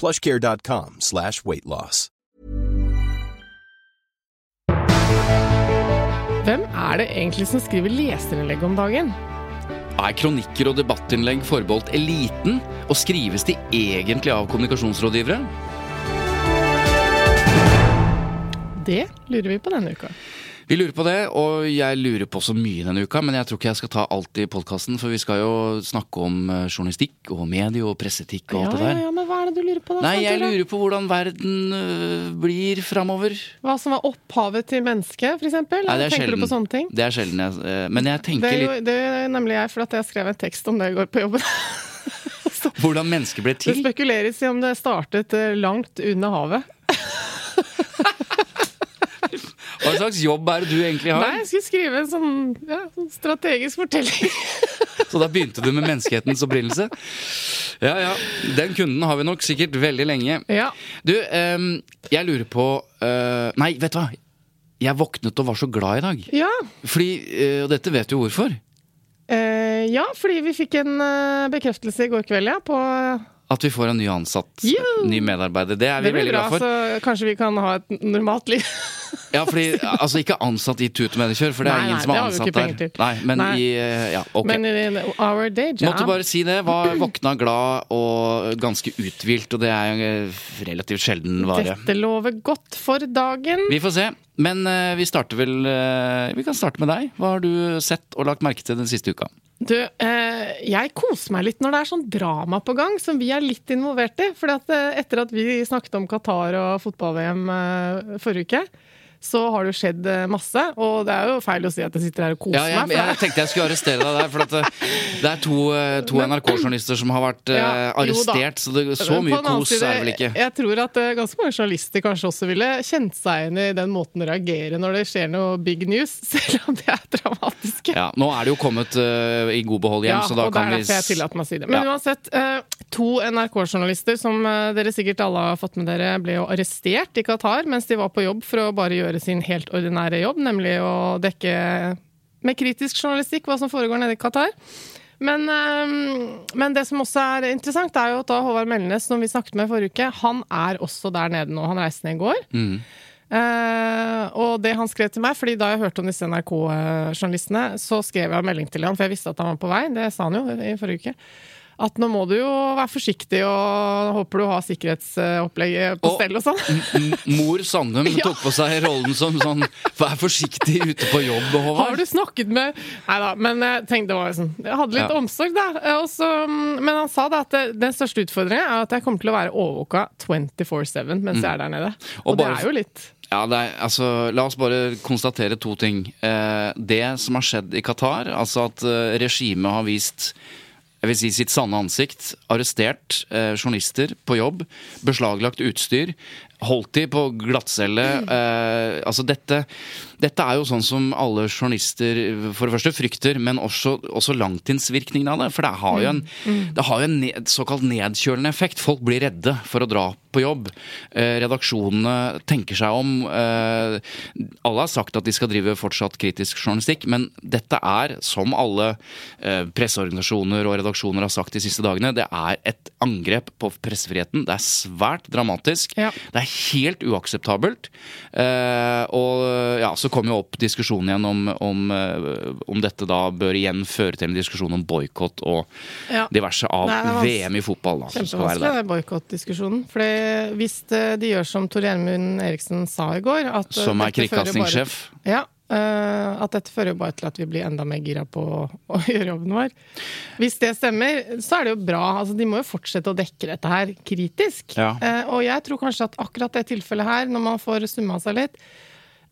plushcare.com slash weightloss. Hvem er det egentlig som skriver leserinnlegg om dagen? Er kronikker og debattinnlegg forbeholdt eliten, og skrives de egentlig av kommunikasjonsrådgivere? Det lurer vi på denne uka. Vi lurer på det, og jeg lurer på så mye denne uka, men jeg tror ikke jeg skal ta alt i podkasten, for vi skal jo snakke om eh, journalistikk og medie og presseetikk og Ja, alt det ja, der. ja, men hva er det du lurer på da? Nei, jeg lurer på hvordan verden øh, blir framover. Hva som var opphavet til mennesket, for eksempel? Nei, det er Tenker sjelden. du på sånne ting? Det er sjelden jeg øh, Men jeg tenker er, litt det er nemlig jeg, for at jeg skrev en tekst om det i går på jobben. hvordan mennesket ble til? Det spekuleres i om det startet eh, langt under havet. Hva slags jobb er det du egentlig har? Nei, jeg skulle skrive en sånn, ja, sånn strategisk fortelling. Så da begynte du med menneskehetens opprinnelse? Ja ja, den kunden har vi nok sikkert veldig lenge. ja. Du, um, jeg lurer på uh, Nei, vet du hva? Jeg våknet og var så glad i dag. Ja. Fordi, øh, Og dette vet du hvorfor. Uh, ja, fordi vi fikk en eh, bekreftelse i går kveld, ja, på At vi får en ny ansatt, Yeah. ny medarbeider. Det er vi Det veldig glad for. så kanskje vi kan ha et normalt liv. Ja, fordi, altså Ikke ansatt i tut mediekjør, for det er Nei, ingen som er ansatt der. Nei, men Nei. i eh, Ja, ok. Men in our day job Måtte bare si det. Var våkna glad og ganske uthvilt, og det er en relativt sjelden vare. Dette lover godt for dagen. Vi får se. Men eh, vi starter vel eh, Vi kan starte med deg. Hva har du sett og lagt merke til den siste uka? Du, eh, jeg koser meg litt når det er sånn drama på gang, som vi er litt involvert i. For eh, etter at vi snakket om Qatar og fotball-VM eh, forrige uke, så har det jo skjedd eh, masse. Og det er jo feil å si at jeg sitter her og koser Ja, jeg, meg. jeg tenkte jeg skulle arrestere deg der, for at det, det er to, eh, to NRK-journalister som har vært eh, Ja, arrestert, så det, så mye kos side, er det vel ikke. Jeg tror at eh, ganske mange journalister kanskje også ville kjent seg igjen i den måten å reagere når det skjer noe big news, selv om det er dramatiske. Ja, nå er det jo kommet uh, i god behold hjem, Ja, så da kan vi si det. Men Ja. uansett, uh, to NRK-journalister som uh, dere sikkert alle har fått med dere, ble jo arrestert i Qatar mens de var på jobb for å bare gjøre sin helt ordinære jobb, nemlig å dekke med kritisk journalistikk hva som foregår nede i Qatar. Men, eh, men det som også er interessant, er jo at da Håvard Melnes, som vi snakket med forrige uke, han er også der nede nå. Han reiste ned i går. Mm. Uh, og det han skrev til meg, fordi da jeg hørte om disse NRK-journalistene, så skrev jeg en melding til han, for jeg visste at han var på vei. Det sa han jo i forrige uke. At nå må du jo være forsiktig, og håper du har sikkerhetsopplegget på Og- stell og sånn. Mor Sandum Ja. tok på seg rollen som sånn Vær forsiktig ute på jobb, Har du snakket med Nei da, men jeg tenkte det var sånn Jeg hadde litt Ja. omsorg, da. Også, men han sa da at det, den største utfordringen er at jeg kommer til å være overvåka 24-7 mens jeg er der nede. Og, Og bare, det er jo litt Ja, er, altså, La oss bare konstatere to ting. Eh, det som har skjedd i Qatar, altså at eh, regimet har vist jeg vil si sitt sanne ansikt. Arrestert eh, journalister på jobb. Beslaglagt utstyr. Holdt de på glattcelle. Eh, altså dette, dette er jo sånn som alle journalister for det første frykter, men også, også langtidsvirkningen av det. For det har jo en, det har jo en ned, såkalt nedkjølende effekt. Folk blir redde for å dra på jobb. Eh, redaksjonene tenker seg om. Eh, alle har sagt at de skal drive fortsatt kritisk journalistikk, men dette er, som alle eh, presseorganisasjoner og redaksjoner har sagt de siste dagene, det er et angrep på pressefriheten. Det er svært dramatisk. Ja. Det er helt uakseptabelt. Og ja, så kom jo opp diskusjonen igjen om, om, om dette da bør igjen føre til en diskusjon om boikott og Ja. diverse av Nei, det VM i fotball. Da, Kjempevanskelig, den boikottdiskusjonen. For hvis eh, de gjør som Tor Gjermund Eriksen sa i går at eh, Som er kringkastingssjef. Ja. eh, at dette fører jo bare til at vi blir enda mer gira på å, gjøre jobben vår. Hvis det stemmer, så er det jo bra. Altså, de må jo fortsette å dekke dette her kritisk. Ja. Eh, og jeg tror kanskje at akkurat det tilfellet her, når man får summa seg litt,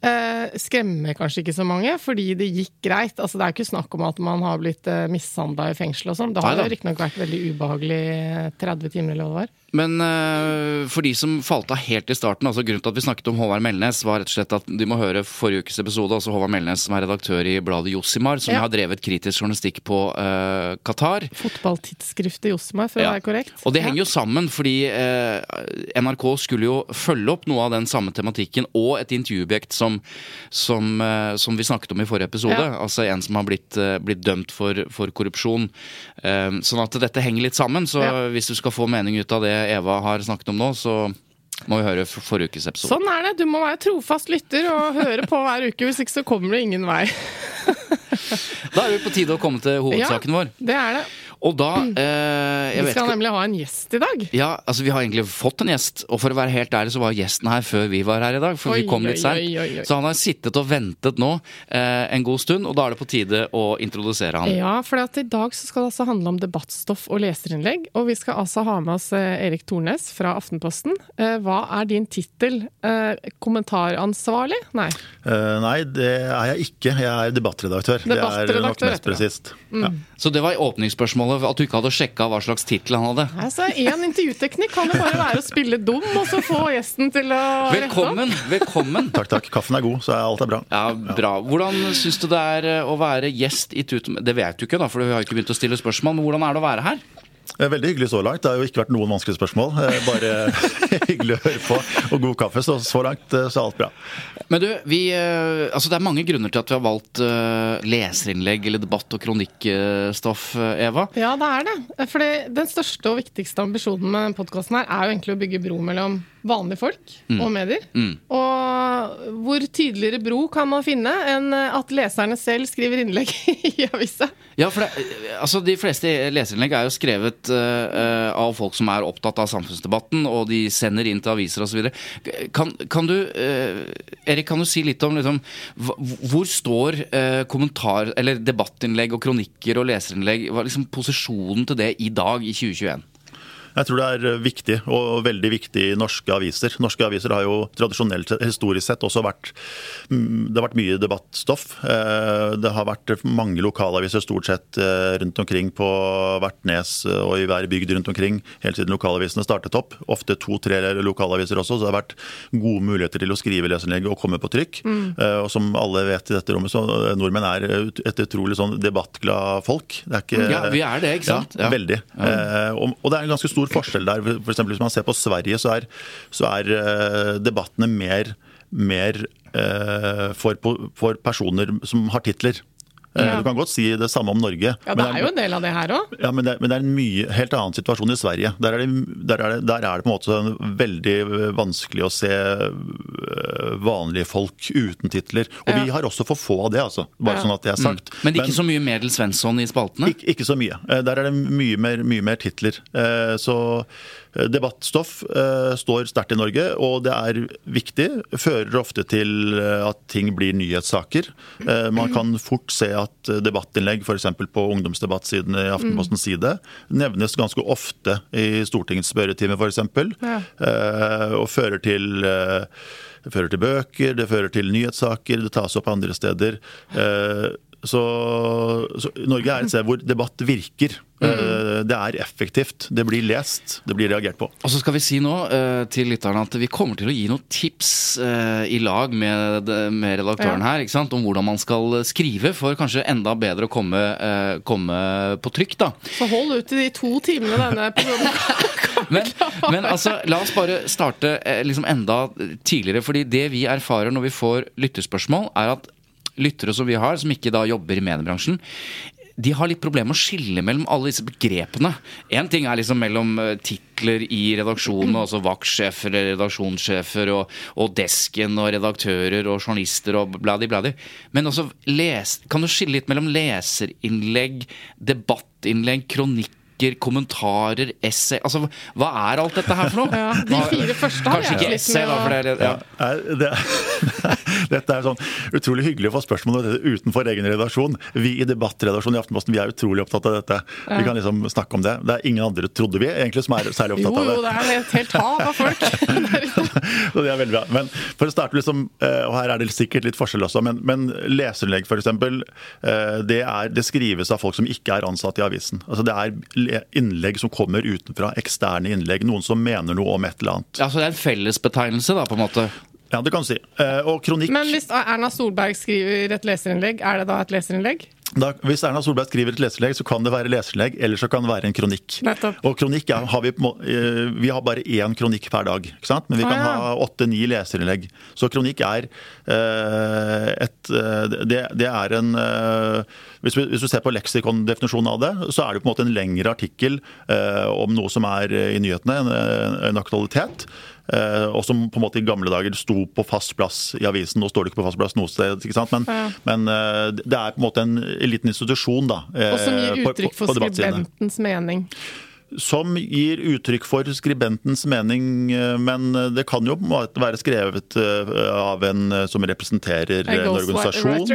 eh, skremmer kanskje ikke så mange, fordi det gikk greit. Altså, det er ikke snakk om at man har blitt mishandla i fengsel og sånn. Det har jo riktignok vært veldig ubehagelig eh, 30 timer eller hva det var. Men uh, for de som falt av helt i starten, altså grunnen til at vi snakket om Håvard Melnes, var rett og slett at de må høre forrige ukes episode, altså Håvard Melnes som er redaktør i bladet Jossimar, som Ja. har drevet kritisk journalistikk på uh, Qatar. Fotballtidsskriftet Josimar, for Ja. å være korrekt. Og det henger jo sammen, fordi uh, NRK skulle jo følge opp noe av den samme tematikken og et intervjuobjekt som, som, uh, som vi snakket om i forrige episode. Ja. Altså en som har blitt, blitt dømt for, for korrupsjon. Sånn at dette henger litt sammen. Så hvis du skal få mening ut av det Eva har snakket om nå, så må vi høre for- forrige ukes episode. Sånn er det. Du må være trofast lytter og høre på hver uke, hvis ikke så kommer det ingen vei. Da er det på tide å komme til hovedsaken vår. Det er det. Og da eh, jeg Vi skal nemlig ha en gjest i dag. Ja, altså Vi har egentlig fått en gjest, og for å være helt ærlig så var gjesten her før vi var her i dag. For Oi, vi kom litt seint. Så han har sittet og ventet nå eh, en god stund, og da er det på tide å introdusere han. Ja, for at i dag så skal det altså handle om debattstoff og leserinnlegg. Og vi skal altså ha med oss eh, Erik Tornes fra Aftenposten. Eh, Hva er din tittel? Eh, Kommentaransvarlig? Nei. Eh, nei, det er jeg ikke. Jeg er debattredaktør. det er nok mest presist. Ja. Så det var åpningsspørsmålet, at du ikke hadde sjekka hva slags tittel han hadde. Altså, Én intervjuteknikk kan jo bare være å spille dum, og så få gjesten til å. Velkommen! velkommen. Takk, takk. Kaffen er god, så er alt er bra. Ja, Bra. Hvordan syns du det er eh, å være gjest i Tut... Det vet du ikke, da, for vi har ikke begynt å stille spørsmål, men hvordan er det å være her? Eh, Veldig hyggelig så langt. Det har jo ikke vært noen vanskelige spørsmål. Eh, Bare hyggelig å høre på, og god kaffe. Så så langt eh, så er alt bra. Men du, vi, altså Det er mange grunner til at vi har valgt leserinnlegg eller debatt- og kronikkstoff, Eva. Ja, det er det. For den største og viktigste ambisjonen med podkasten her er jo egentlig å bygge bro mellom vanlige folk og medier. Og hvor tydeligere bro kan man finne enn at leserne selv skriver innlegg i avisa? Ja, for det, altså De fleste leserinnlegg er jo skrevet eh, av folk som er opptatt av samfunnsdebatten, og de sender inn til aviser osv. Kan, kan du uh, Erik, kan du si litt om liksom, hvor står uh, kommentar, eller debattinnlegg og kronikker og leserinnlegg Hva er liksom posisjonen til det i dag, i 2021? Jeg tror det er eh, viktig, og veldig viktig i norske aviser. Norske aviser har jo tradisjonelt, historisk sett, også vært mm, Det har vært mye debattstoff. Eh, Det har vært mange lokalaviser stort sett eh, rundt omkring på hvert nes og i hver bygd rundt omkring, helt siden lokalavisene startet opp. Ofte to-tre lokalaviser også, så det har vært gode muligheter til å skrive leserinnlegg og komme på trykk. Mm. Og som alle vet i dette rommet, så eh, nordmenn er et utrolig sånn debattglad folk. Det er ikke, Ja, vi er det, ikke sant? Ja, veldig. Ja. og, og det er en ganske stor forskjell der. For eksempel, hvis man ser på Sverige, så er, så er eh, debattene mer, mer eh, for, for personer som har titler. Eh, Ja. Du kan godt si det samme om Norge. Ja, det er jo en del av det her òg. ja, men det, men det er en mye, helt annen situasjon i Sverige. Der er, det, der, er det, der er det på en måte veldig vanskelig å se øh, vanlige folk uten titler. Og Ja. vi har også for få av det, altså. Bare Ja. sånn at det er sagt. Men ikke så mye Medel Svensson i spaltene? Ikke, ikke så mye. Eh, Der er det mye mer, mye mer titler. Eh, Så eh, debattstoff eh, står sterkt i Norge, og det er viktig. Fører ofte til eh, at ting blir nyhetssaker. Eh, Man kan fort se at eh, debattinnlegg f.eks. på ungdomsdebattsiden i Aftenpostens side nevnes ganske ofte i Stortingets spørretime f.eks. Ja. Eh, Og fører til eh, det fører til bøker, det fører til nyhetssaker, det tas opp andre steder. Eh, Så, så Norge er et sted hvor debatt virker. Mm. Det er effektivt. Det blir lest, det blir reagert på. Og så skal vi si nå uh, til lytterne at vi kommer til å gi noen tips uh, i lag med, med redaktøren Ja. her ikke sant? om hvordan man skal skrive for kanskje enda bedre å komme, uh, komme på trykk. da. Så hold ut i de to timene denne episoden Men, men altså, la oss bare starte eh, liksom enda tidligere. fordi det vi erfarer når vi får lytterspørsmål, er at lyttere som vi har, som ikke da jobber i mediebransjen, de har litt problemer med å skille mellom alle disse begrepene. Én ting er liksom mellom eh, titler i redaksjonen, altså vaktsjefer, redaksjonssjefer og, og, desken og redaktører og journalister og bladi-bladi. Men også les, kan du skille litt mellom leserinnlegg, debattinnlegg, kronikk kronikker, kommentarer, essay Altså, hva er alt dette her for noe? Ja, de fire første har Kanskje ikke essay, da. For det ja. Ja, det, dette er sånn utrolig hyggelig å få spørsmål om dette utenfor egen redaksjon. Vi i debattredaksjonen i Aftenposten vi er utrolig opptatt av dette. Vi kan liksom snakke om det. Det er ingen andre, trodde vi, egentlig som er særlig opptatt av det. Jo, det er et helt hav av folk. Så det er veldig bra. Men for å starte liksom, eh, og her er det sikkert litt forskjell også, men, men leserinnlegg f.eks. Eh, det, det skrives av folk som ikke er ansatt i avisen. Altså Det er innlegg som kommer utenfra, eksterne innlegg. Noen som mener noe om et eller annet. Ja, Så det er en fellesbetegnelse, da, på en måte? Ja, det kan du si. Eh, og kronikk Men hvis Erna Solberg skriver et leserinnlegg, er det da et leserinnlegg? Da, hvis Erna Solberg skriver et leserinnlegg, så kan det være leserinnlegg, eller så kan det være en kronikk. Nettopp. Og kronikk er, har vi, eh, vi har bare én kronikk per dag, men vi kan Ah, ja. ha åtte-ni leserinnlegg. Så kronikk er uh, et eh, det, det er en uh, hvis, vi, hvis du ser på leksikondefinisjonen av det, så er det på en måte en lengre artikkel uh, om noe som er i nyhetene, en, en aktualitet. Eh, og som på en måte i gamle dager sto på fast plass i avisen. Nå står det ikke på fast plass noe sted, ikke sant? men, Ja. men eh, det er på en måte en liten institusjon. da. eh, Og som gir uttrykk på- for på for skribentens mening. Som gir uttrykk for skribentens mening, eh, men det kan jo være skrevet eh, av en eh, som representerer En organisasjon.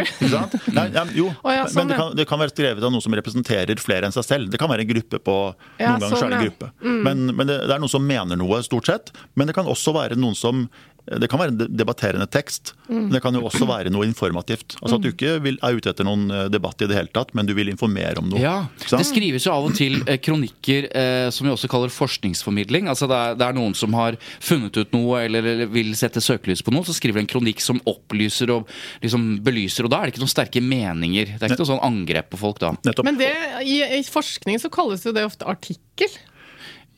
Nei, ja, jo, oh, ja, sånn, men det kan, det kan være skrevet av noen som representerer flere enn seg selv. Det kan være en gruppe på Ja, Noen ganger er det sånn, ja. gruppe. Men, men det, det er noen som mener noe, stort sett. Men det kan også være noen som det kan være en debatterende tekst, Mm. men det kan jo også være noe informativt. Altså At du ikke vil, er ute etter noen eh, debatt i det hele tatt, men du vil informere om noe. Ja, sant? Det skrives jo av og til eh, kronikker eh, som vi også kaller forskningsformidling. Altså det er, det er noen som har funnet ut noe eller, eller vil sette søkelys på noe, så skriver de en kronikk som opplyser og liksom belyser. Og da er det ikke noen sterke meninger. Det er ikke noe sånn angrep på folk da. Nettopp. Men det, i, i forskning så kalles jo det ofte artikkel.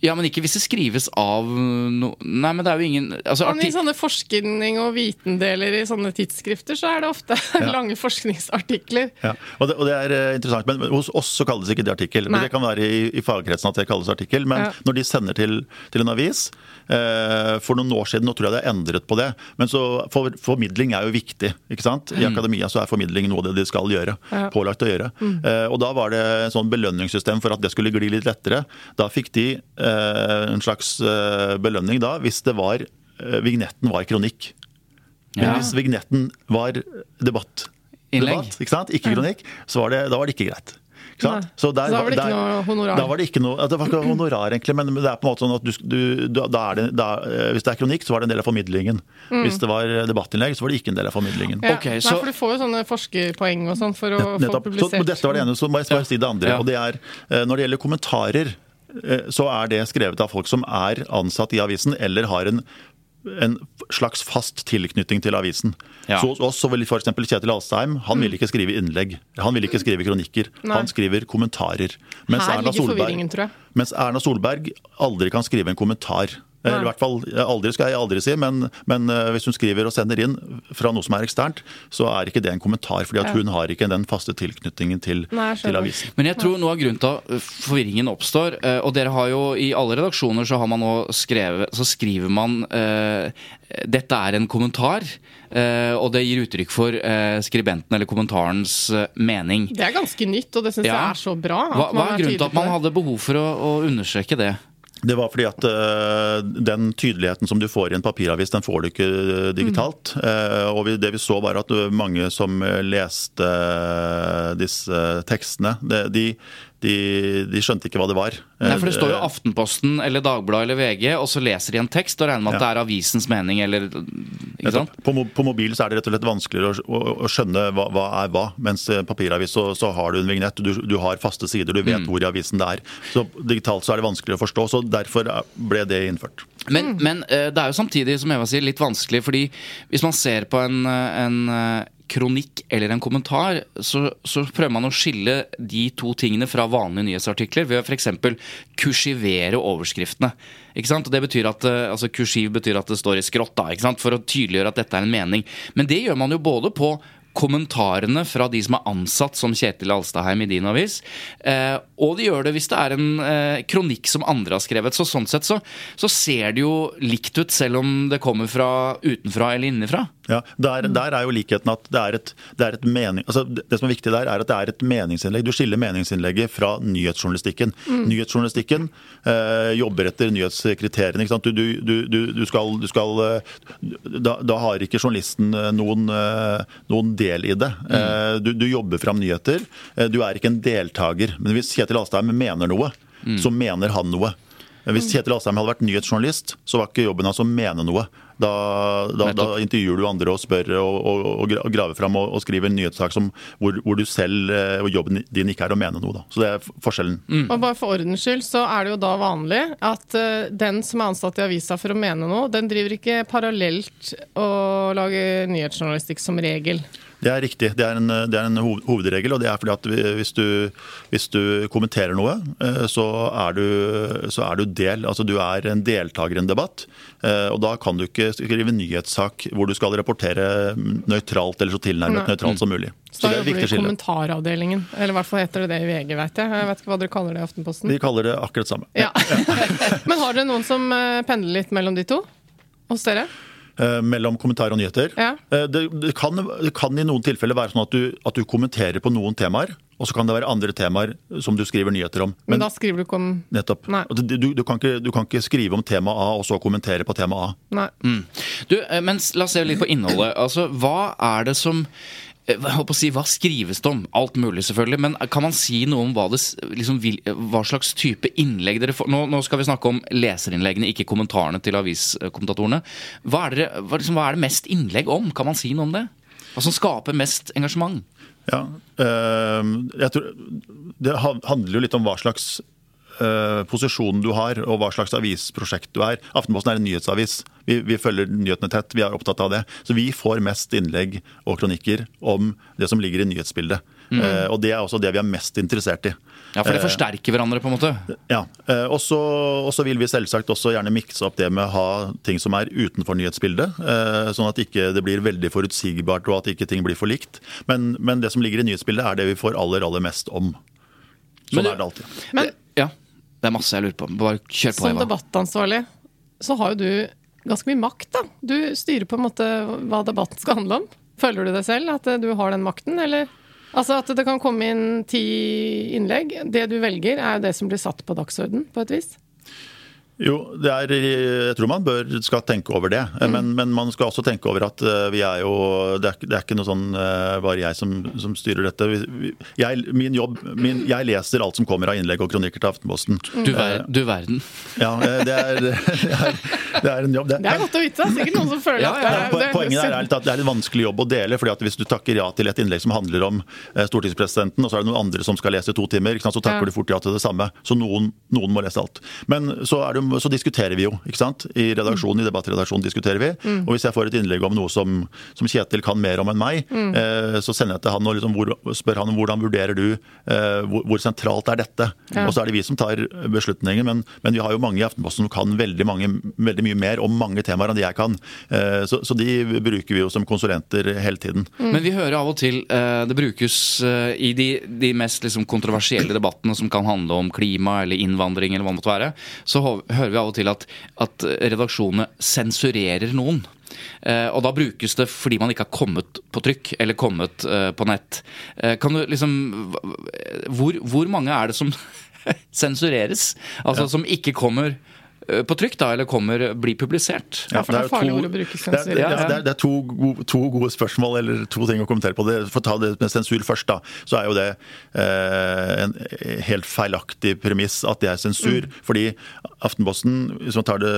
Ja, men ikke hvis det skrives av no... Nei, men det er jo ingen altså, Men I sånne forskning- og vitendeler i sånne tidsskrifter, så er det ofte lange forskningsartikler. Ja, og det, og det er eh, interessant, men Hos oss så kalles ikke det artikkel. men Det kan være i, i fagkretsen at det kalles artikkel. Men Ja. når de sender til, til en avis eh, For noen år siden, nå tror jeg det er endret på det. Men så for, formidling er jo viktig. ikke sant? I akademia så er formidling noe av det de skal gjøre. Mm. Ja. Mm. Pålagt å gjøre. Eh, og da var det en sånn belønningssystem for at det skulle gli litt lettere. Da fikk de eh, en slags eh, belønning da, hvis det var eh, vignetten var kronikk. Men Ja. hvis vignetten var debatt, debatt ikke sant? Ikke kronikk, så var det, da var det ikke greit. Ikke sant? Så, der, Så da var det ikke noe honorar. Da var det ikke noe, det var ikke noe honorar, egentlig, men det er på en måte sånn at du, du, da, da er det, da, eh, hvis det er kronikk, så var det en del av formidlingen. Hvis det var debattinnlegg, så var det ikke en del av formidlingen. Ja, Ok, Nei, for Du får jo sånne forskerpoeng og sånn for å få Nettopp. Så, publisert. men dette var det ene, så må jeg bare si det andre. Ja. og det er, eh, Når det gjelder kommentarer, eh, så er det skrevet av folk som er ansatt i avisen, eller har en en slags fast tilknytning til avisen. Ja. Så hos oss så vil f.eks. Kjetil Alstheim han vil ikke skrive innlegg. Han vil ikke skrive kronikker. Nei. Han skriver kommentarer. Mens Her Erna Solberg-. Mens Erna Solberg aldri kan skrive en kommentar. Eller i hvert fall, Aldri skal jeg aldri si, men, men eh, hvis hun skriver og sender inn fra noe som er eksternt, så er ikke det en kommentar. fordi at Ja. hun har ikke den faste tilknytningen til, Nei, til avisen. Men jeg tror noe av grunnen til at uh, forvirringen oppstår eh, Og dere har jo i alle redaksjoner så har man nå skrevet Så skriver man uh, Dette er en kommentar. eh, og det gir uttrykk for eh, skribenten eller kommentarens eh, mening. Det er ganske nytt, og det syns Ja. jeg er så bra. at Hva, hva er grunnen til at man hadde behov for å, å understreke det? Det var fordi at eh, den tydeligheten som du får i en papiravis, den får du ikke eh, digitalt. Eh, og vi, det vi så var at mange som leste disse tekstene, de, de, de skjønte ikke hva det var. Nei, for Det står jo Eh, Aftenposten eller Dagbladet eller VG, og så leser de en tekst og regner med at Ja. det er avisens mening, eller Ikke sant? På, på mobil så er det rett og slett vanskeligere å, å, å skjønne hva, hva er hva. Mens papiravis så, så har du en vignett, du, du har faste sider, du Mm. vet hvor i avisen det er. Så digitalt så er det vanskeligere å forstå. Så derfor er- ble det innført. Men, men eh, det er jo samtidig, som Eva sier, litt vanskelig, fordi hvis man ser på en, eh, en kronikk eller en kommentar, så, så prøver man å skille de to tingene fra vanlige nyhetsartikler ved å f.eks. kursivere overskriftene. Ikke sant? Og det betyr at, eh, altså Kursiv betyr at det står i skrått, da, ikke sant? for å tydeliggjøre at dette er en mening. Men det gjør man jo både på kommentarene fra de som er ansatt som Kjetil Alstaheim i din avis. Eh, og de gjør det hvis det er en eh, kronikk som andre har skrevet. Så sånn sett så, så ser det jo likt ut, selv om det kommer fra utenfra eller innenfra. Ja, der, der, er jo likheten at det er et, det er et mening, altså det som er viktig der, er at det er et meningsinnlegg. Du skiller meningsinnlegget fra nyhetsjournalistikken. Mm. Nyhetsjournalistikken eh, jobber etter nyhetskriteriene. Du, du, du, du, skal, du skal eh, da, da, har ikke journalisten eh, noen, eh, noen del i det. Mm. Du, jobber fram nyheter. Du er ikke en deltaker. Men hvis Kjetil Astheim mener noe, mm. så mener han noe. Hvis Kjetil Asheim hadde vært nyhetsjournalist, så var ikke jobben hans å mene noe. Da, da, da, intervjuer du andre og spør og, og, og graver fram og, og skriver en nyhetssak som, hvor, hvor, du selv og jobben din ikke er å mene noe. Da. Så det er forskjellen. Mm. Og bare For ordens skyld så er det jo da vanlig at uh, den som er ansatt i avisa for å mene noe, den driver ikke parallelt å lage nyhetsjournalistikk som regel. Det er riktig. Det er, en, det er en, hovedregel. og det er fordi at hvis du, hvis du kommenterer noe, eh, så er, du, så er, du, del. Altså du er en deltaker i en debatt. Eh, og da kan du ikke skrive nyhetssak hvor du skal rapportere nøytralt eller så tilnærmet nøytralt som mulig. Så, så da jobber du i kommentaravdelingen. Eller i hvert fall heter det det i VG, vet jeg. Jeg vet ikke hva dere kaller det i Aftenposten? Vi kaller det akkurat samme. Ja. Men har dere noen som eh, pendler litt mellom de to hos dere? Eh, mellom kommentar og nyheter. Ja. Eh, det, det, kan, det, kan, i noen tilfeller være sånn at du, at du, kommenterer på noen temaer, og så kan det være andre temaer som du skriver nyheter om. Men, Men da skriver du ikke om Nettopp. Du, du, kan ikke, du, kan ikke, skrive om tema A og så kommentere på tema A. Nei. Mm. Du, mens, la oss se litt på innholdet. Altså, hva er det som Eh, si, hva skrives det om? Alt mulig, selvfølgelig. Men kan man si noe om hva, det, liksom, hva slags type innlegg dere får? Nå, nå, skal vi snakke om leserinnleggene, ikke kommentarene til aviskommentatorene. Hva er, det, hva, liksom, hva er det mest innlegg om? Kan man si noe om det? Hva som skaper mest engasjement? Ja, øh, jeg tror Det handler jo litt om hva slags uh, posisjonen du har, og hva slags avisprosjekt du er. Aftenposten er en nyhetsavis. Vi, vi, følger nyhetene tett, vi er opptatt av det. Så vi får mest innlegg og kronikker om det som ligger i nyhetsbildet. Mm. Uh, og det er også det vi er mest interessert i. Ja, For det eh, forsterker hverandre, på en måte? Ja. Og så vil vi selvsagt også gjerne mikse opp det med å ha ting som er utenfor nyhetsbildet. Sånn at ikke det blir veldig forutsigbart og at ikke ting blir for likt. Men, men det som ligger i nyhetsbildet, er det vi får aller, aller mest om. Sånn men, er det alltid. Men, ja. Det er masse jeg lurer på. Bare kjør på, Som Eva. debattansvarlig så har jo du ganske mye makt, da. Du styrer på en måte hva debatten skal handle om. Føler du det selv, at du har den makten, eller? Altså at det kan komme inn ti innlegg. Det du velger, er jo det som blir satt på dagsorden, på et vis? Jo, er, jeg tror man bør, skal tenke over det. Mm. Men, men, man skal også tenke over at eh, vi er jo Det er, det er ikke noe sånn uh, bare jeg som, som styrer dette. Jeg, min jobb, min, jeg leser alt som kommer av innlegg og kronikker til Aftenposten. Mm. Du, ver, du verden. Ja, eh, det er, det er, det er en jobb. Det, er godt å vite. Sikkert noen som føler ja, ja, at det er Poenget er at det er en vanskelig jobb å dele. fordi at Hvis du takker ja til et innlegg som handler om stortingspresidenten, og så er det noen andre som skal lese to timer, så takker ja. du fort ja til det samme. Så noen, noen må lese alt. Men så er det så diskuterer vi jo. ikke sant? I redaksjonen, i debattredaksjonen diskuterer vi. Mm. Og hvis jeg får et innlegg om noe som, som Kjetil kan mer om enn meg, mm. eh, så sender jeg til han og liksom, hvor, spør han om hvordan vurderer du eh, hvor, hvor, sentralt er dette? Ja. Og så er det vi som tar beslutningen, men, men, vi har jo mange i Aftenposten som kan veldig, mange, veldig mye mer om mange temaer enn det jeg kan. Eh, så, så, de bruker vi jo som konsulenter hele tiden. Mm. Men vi hører av og til eh, det brukes eh, i de, de mest liksom, kontroversielle debattene som kan handle om klima eller innvandring eller hva det måtte være, så hører vi av og til at, at redaksjonene sensurerer noen. Uh, og da brukes det fordi man ikke har kommet på trykk eller kommet uh, på nett. Uh, kan du liksom hvor, hvor mange er det som sensureres? Altså ja. som ikke kommer på trykk, da, eller kommer, blir publisert? Ja, for det er farlig ord å bruke sensur. Det, det, det, er to, gode, to, gode spørsmål, eller to ting å kommentere på. det. For å ta det med sensur først, da, så er jo det eh, en helt feilaktig premiss at det er sensur. Mm. Fordi Aftenposten, hvis man tar det,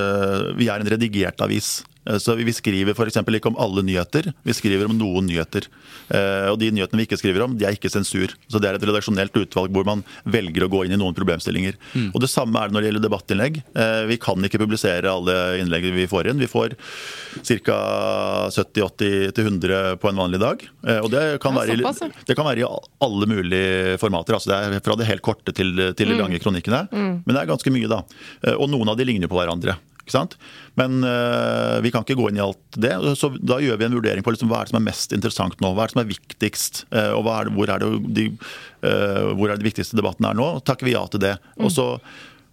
vi er en redigert avis. Eh, så Vi skriver f.eks. ikke om alle nyheter, vi skriver om noen nyheter. Eh, og de nyhetene vi ikke skriver om, de er ikke sensur. Så Det er et redaksjonelt utvalg hvor man velger å gå inn i noen problemstillinger. Mm. Og Det samme er det når det gjelder debattinnlegg. Eh, vi kan ikke publisere alle innlegg vi får inn. Vi får ca. 70-80-100 på en vanlig dag. Og det kan, være, i, det kan være i alle mulige formater. altså det er Fra det helt korte til, til de mm. lange kronikkene. Mm. Men det er ganske mye, da. Og noen av de ligner på hverandre. Ikke sant? Men øh, vi kan ikke gå inn i alt det. Så da gjør vi en vurdering på liksom, hva er det som er mest interessant nå. Hva er det som er viktigst? øh, og er det, hvor, er det de, øh, hvor er det de viktigste debattene er nå? Takker vi ja til det. Og så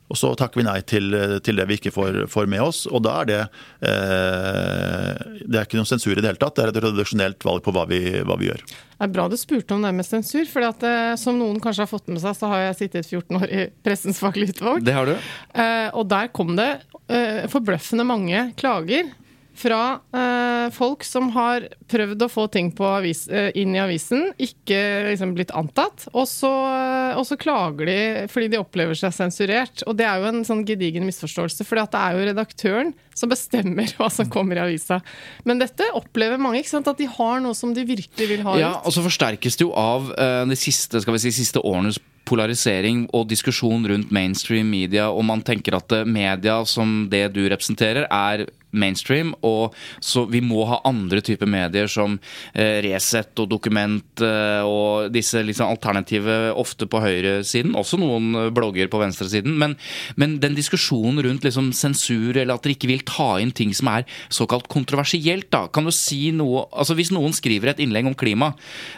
og så takker vi nei til, til det vi ikke får, får, med oss. Og da er det eh, Det er ikke noen sensur i det hele tatt. Det er et redaksjonelt valg på hva vi, hva vi gjør. Det er bra du spurte om det med sensur. for eh, som noen kanskje har fått med seg, så har jeg sittet 14 år i Pressens faglige utvalg. Det har du. Eh, og der kom det eh, forbløffende mange klager fra eh, folk som har prøvd å få ting avis, eh, inn i avisen, ikke liksom blitt antatt. Og så, eh, og så, klager de fordi de opplever seg sensurert. Og det er jo en sånn gedigen misforståelse, for det er jo redaktøren som bestemmer hva som kommer i avisa. Men dette opplever mange, ikke sant? at de har noe som de virkelig vil ha ut. Ja, og så forsterkes det jo av uh, de siste, skal vi si, siste årenes polarisering og diskusjon rundt mainstream media, og man tenker at media som det du representerer, er mainstream. Og så vi må ha andre typer medier som eh, Resett og Dokument eh, og disse liksom alternative, ofte på høyresiden. Også noen eh, blogger på venstresiden. Men, men den diskusjonen rundt liksom sensur, eller at dere ikke vil ta inn ting som er såkalt kontroversielt, da. Kan du si noe Altså hvis noen skriver et innlegg om klima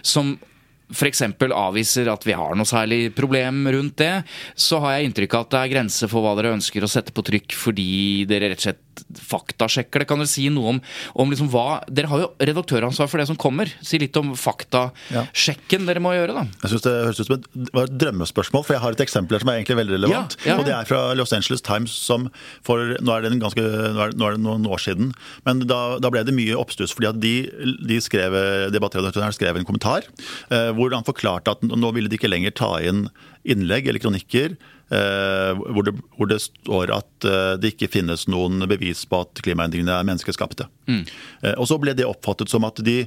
som f.eks. avviser at vi har noe særlig problem rundt det, så har jeg inntrykk av at det er grenser for hva dere ønsker å sette på trykk fordi dere rett og slett faktasjekker det. Kan dere si noe om, om liksom hva Dere har jo redaktøransvar for det som kommer. Si litt om faktasjekken dere må gjøre, da. Jeg synes Det høres ut som et, et drømmespørsmål, for jeg har et eksempel her som er egentlig veldig relevant. Ja, ja, og Det er fra Los Angeles Times, som for Nå er det, ganske, nå er, det noen år siden, men da, da, ble det mye oppstuss. fordi at de, de skrev, debattredaktøren skrev en kommentar eh, hvor han forklarte at nå ville de ikke lenger ta inn innlegg eller kronikker hvor det, hvor det, står at eh, det ikke finnes noen bevis på at klimaendringene er menneskeskapte. Mm. Eh, og så ble det oppfattet som at de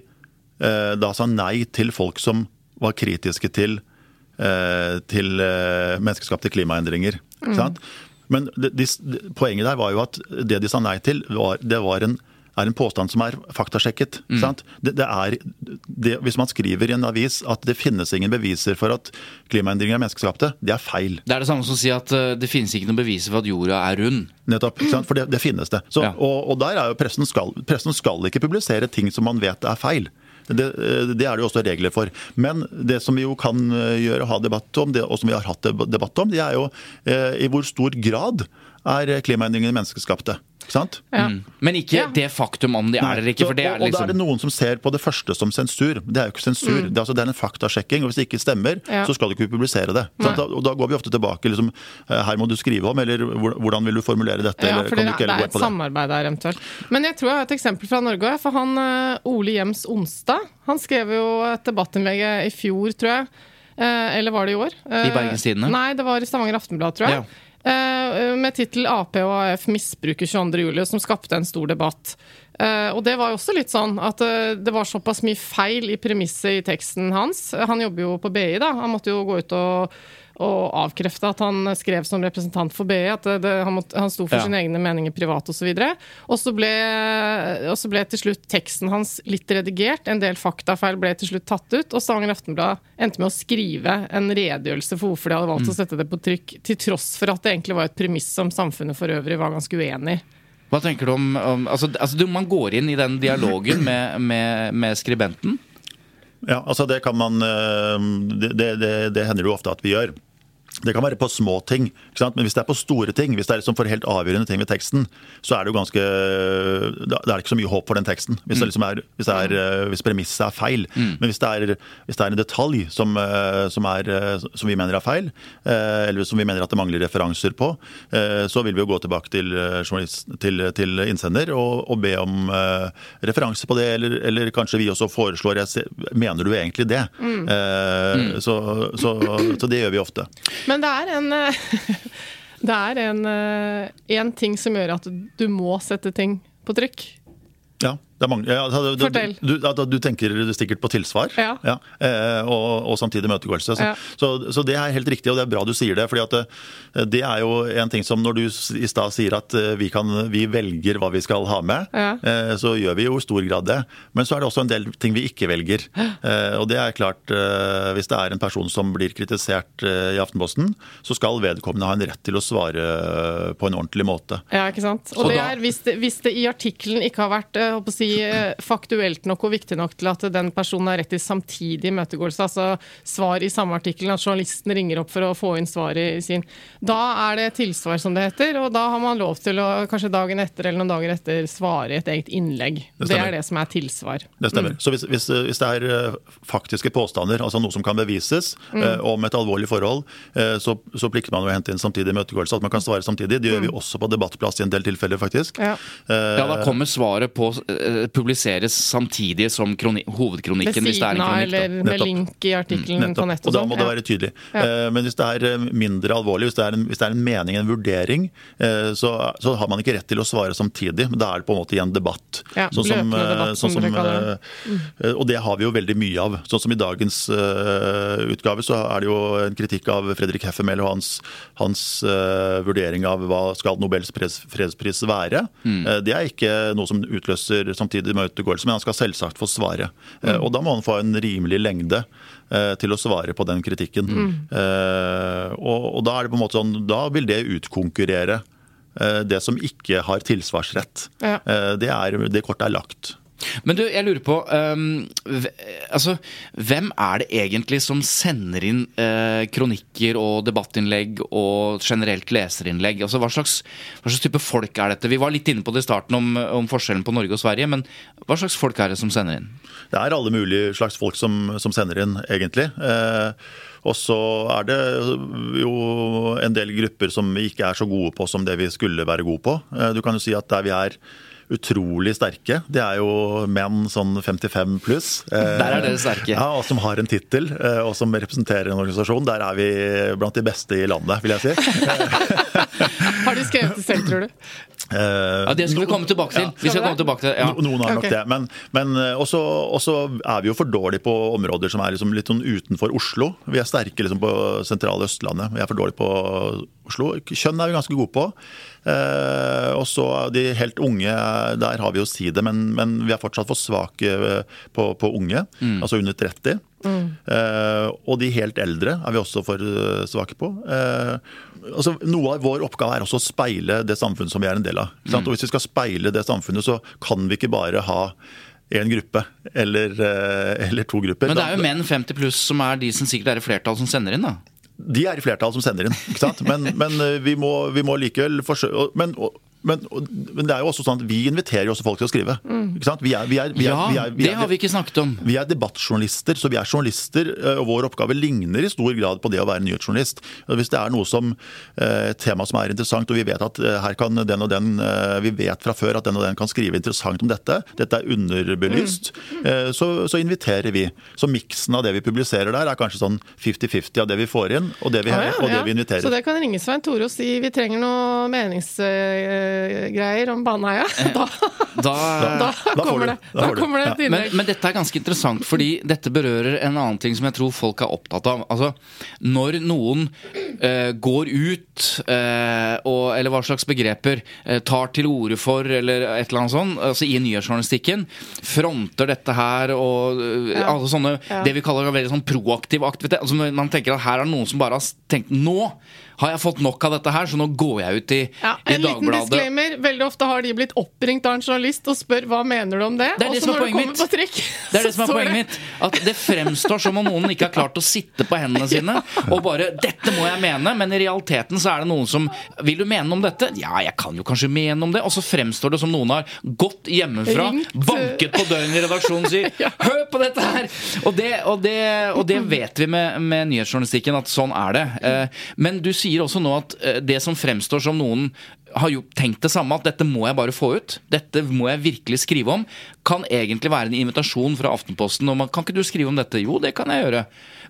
da sa nei til folk som var kritiske til, til menneskeskapte klimaendringer. Mm. Men de, de, poenget der var jo at det de sa nei til, var, det var en er en påstand som er faktasjekket. Mm. Det, det er, det, hvis man skriver i en avis at det finnes ingen beviser for at klimaendringer er menneskeskapte, det er feil. Det er det samme som å si at uh, det finnes ikke noen beviser for at jorda er rund. Nettopp, for det, det finnes det. Så, ja. og, og, der er jo pressen skal, pressen skal ikke publisere ting som man vet er feil. Det, eh, det, er det jo også regler for. Men det som vi jo kan gjøre gjøre, ha debatt om, det, og som vi har hatt debatt om, det er jo eh, i hvor stor grad er klimaendringene menneskeskapte. Sant? Ja. Mm. Men ikke ja. det faktum om de er eller ikke. For det er liksom... og, da er liksom- det noen som ser på det første som sensur. Det er jo ikke sensur. Mm. Det, er, altså, det, er en faktasjekking. og Hvis det ikke stemmer, ja. så skal du ikke publisere det. Og da går vi ofte tilbake liksom, eh, her må du skrive om, eller hvordan vil du formulere dette? Ja, for det, det, er et samarbeid der eventuelt. Men jeg tror jeg har et eksempel fra Norge. For han eh, Ole Jems Onsdag han skrev jo et debattinnlegg i fjor, tror jeg. Eh, eller var det i år? I Bergens Tidende? Nei, det var i Stavanger Aftenblad, tror jeg. Ja. Eh, med tittel 'Ap og AF misbruker 22.07', som skapte en stor debatt. Uh, og det var jo også litt sånn at uh, det var såpass mye feil i premisset i teksten hans. Han jobber jo på BI, da. Han måtte jo gå ut og og avkrefte at han skrev som representant for BI, at det, det, han, måtte, han, sto for ja. sine egne meninger privat osv. Og så ble, ble til slutt teksten hans litt redigert, en del faktafeil ble til slutt tatt ut, og Stavanger Aftenblad endte med å skrive en redegjørelse for hvorfor de hadde valgt mm. å sette det på trykk, til tross for at det egentlig var et premiss som samfunnet for øvrig var ganske uenig i. Hva tenker du om, om altså, altså, Man går inn i den dialogen med, med, med skribenten? Ja, altså det kan man eh, det, det, det hender jo ofte at vi gjør. Det kan være på små ting, men hvis det er på store ting, hvis det er liksom for helt avgjørende ting ved teksten, så er det jo ganske Da er det ikke så mye håp for den teksten. Hvis, mm. liksom er, hvis, er, hvis premisset er feil. Mm. Men hvis det er, hvis det er en detalj som, eh, som, er, eh, som, vi mener er feil, eh, eller som vi mener at det mangler referanser på, så vil vi jo gå tilbake til, til, til innsender og, og, be om referanse på det, eller, eller, kanskje vi også foreslår Mener du egentlig det? Mm. mm. Så, så, så det gjør vi ofte. Men det er en Det er en, eh, en ting som gjør at du må sette ting på trykk. Ja, mange, ja, altså, du, Fortell. Du, du, du tenker sikkert på tilsvar, Ja. Ja, og, og samtidig imøtegåelse. Så, så, så det er helt riktig, og det er bra du sier det. fordi at eh, det er jo en ting som når du i stad sier at eh, vi, kan, vi velger hva vi skal ha med, eh, så gjør vi jo i stor grad det. Men så er det også en del ting vi ikke velger. Eh, Og det er klart, eh, hvis det er en person som blir kritisert eh, i Aftenposten, så skal vedkommende ha en rett til å svare eh, på en ordentlig måte. Ja, ikke sant? Så det er, hvis, det, hvis det i artikkelen ikke har vært eh, å si, eh, faktuelt nok og viktig nok til at den personen har rett til samtidig imøtegåelse, altså svar i samme artikkel, at journalisten ringer opp for å få inn svaret i sin Da er det tilsvar, som det heter, og da har man lov til å kanskje dagen etter eller noen dager etter svare i et eget innlegg. Det, det er det som er tilsvar. Det stemmer. Så hvis, hvis, hvis det er eh, faktiske påstander, altså noe som kan bevises eh, om et alvorlig forhold, eh, så, så plikter man å hente inn samtidig imøtegåelse. At man kan svare samtidig. Det gjør vi også på Debattplass i en del tilfeller, faktisk. Ja. Eh, Ja, da kommer svaret på eh, publiseres samtidig som hovedkronikken. Ved det er siden en av kronikk. da. med link i artikkelen på Nettopp. Og da må det være tydelig. Eh, Men hvis det er eh, mindre alvorlig, hvis det er en, hvis det er en mening, en vurdering, eh, så, så har man ikke rett til å svare samtidig. Men da er det på en måte i en debatt. Ja, Sånn som, eh, debatt, sånn som, eh, eh, Og det har vi jo veldig mye av. Sånn som i dagens eh, utgave så er det jo en kritikk av Fredrik Heffemel og hans, hans uh, vurdering av hva skal Nobels fredspris være. Eh, det er ikke noe som utløser samtidig imøtegåelse, men han skal selvsagt få svare. Eh, og da må han få en rimelig lengde eh, til å svare på den kritikken. Eh, og, og da er det på en måte sånn, da vil det utkonkurrere det som ikke har tilsvarsrett. Ja. Eh, Det, er, det kortet er lagt. Men du, jeg lurer på um, altså, Hvem er det egentlig som sender inn uh, kronikker og debattinnlegg og generelt leserinnlegg? Altså, hva, slags, hva slags type folk er dette? Vi var litt inne på det i starten om, om forskjellen på Norge og Sverige, men hva slags folk er det som sender inn? Det er alle mulige slags folk som, som sender inn, egentlig. Uh, og så er det jo en del grupper som vi ikke er så gode på som det vi skulle være gode på. Eh, du kan jo si at der vi er utrolig sterke, det er jo menn sånn 55 pluss. Eh, Der er dere sterke. Ja, og som har en tittel, eh, og som representerer en organisasjon. Der er vi blant de beste i landet, vil jeg si. Har de skrevet det selv, tror du? Eh, Ja, Det skal vi komme tilbake til. Vi skal komme tilbake til ja. Noen har nok okay. det. Men, men eh, også, også er vi jo for dårlige på områder som er liksom litt sånn utenfor Oslo. Vi er sterke liksom på sentrale Østlandet. Vi er for dårlige på Oslo. Kjønn er vi ganske gode på. Eh, og så de helt unge, der har vi jo side, men, men vi er fortsatt for svake eh, på, på unge. Altså under 30. Eh, og de helt eldre er vi også for svake på. Eh, altså, noe av vår oppgave er også å speile det samfunnet som vi er en del av. sant? Og Hvis vi skal speile det samfunnet, så kan vi ikke bare ha én gruppe eller, eller to grupper. Men det er jo menn 50 pluss som er de som sikkert er i flertall som sender inn, da. De er i flertall som sender inn, ikke sant? Men, men eh, vi, må, vi må likevel forsøke men, men, men det er jo også sånn at vi inviterer også folk til å skrive. Sant? Vi er, vi er, vi er, Ja, vi vi det har vi ikke snakket om. Vi er debattjournalister, så vi er journalister, eh, og vår oppgave ligner i stor grad på det å være nyhetsjournalist. Hvis det er noe som, eh, tema som er interessant, og vi vet at eh, her kan den og den Vi vet fra før at den og den kan skrive interessant om dette, dette er underbelyst, mm. så, så inviterer vi. Så miksen av det vi publiserer der, er kanskje sånn 50-50 av det vi får inn, og det vi, Ah, ja, og det ja. vi inviterer. Så det kan ringe Svein Tore og si vi trenger noe meningsgreier om Baneheia. Da, Da, da, da, kommer det, da da kommer det et Men, innlegg. men dette er ganske interessant, fordi dette berører en annen ting som jeg tror folk er opptatt av. Altså, Når noen eh, går ut, eh, og, eller hva slags begreper, eh, tar til orde for, eller et eller annet sånt, altså i nyhetsjournalistikken, fronter dette her og eh, Ja. alle sånne, Ja. det vi kaller veldig sånn proaktiv aktivitet. Altså Man tenker at her er det noen som bare har tenkt nå har jeg fått nok av dette her, så nå går jeg ut i, Ja, i en liten disclaimer. Veldig ofte har de blitt oppringt av en journalist og spør hva mener du om det. Det er det og så som er når poenget du kommer mitt. på trikk Det er det som er poenget mitt. At det fremstår som om noen ikke har klart å sitte på hendene sine og bare 'Dette må jeg mene', men i realiteten så er det noen som 'Vil du mene om dette?' Ja, jeg kan jo kanskje mene om det. Og så fremstår det som noen har gått hjemmefra, Ringt. banket på døren i redaksjonen og sier 'Hør på dette her!' Og det, og det, og det vet vi med, med nyhetsjournalistikken, at sånn er det. Eh, Men du sier også nå at eh, det som fremstår som noen har jo tenkt det samme, at dette må jeg bare få ut. Dette må jeg virkelig skrive om. Kan egentlig være en invitasjon fra Aftenposten Og man, kan ikke du skrive om dette? Jo, det kan jeg gjøre.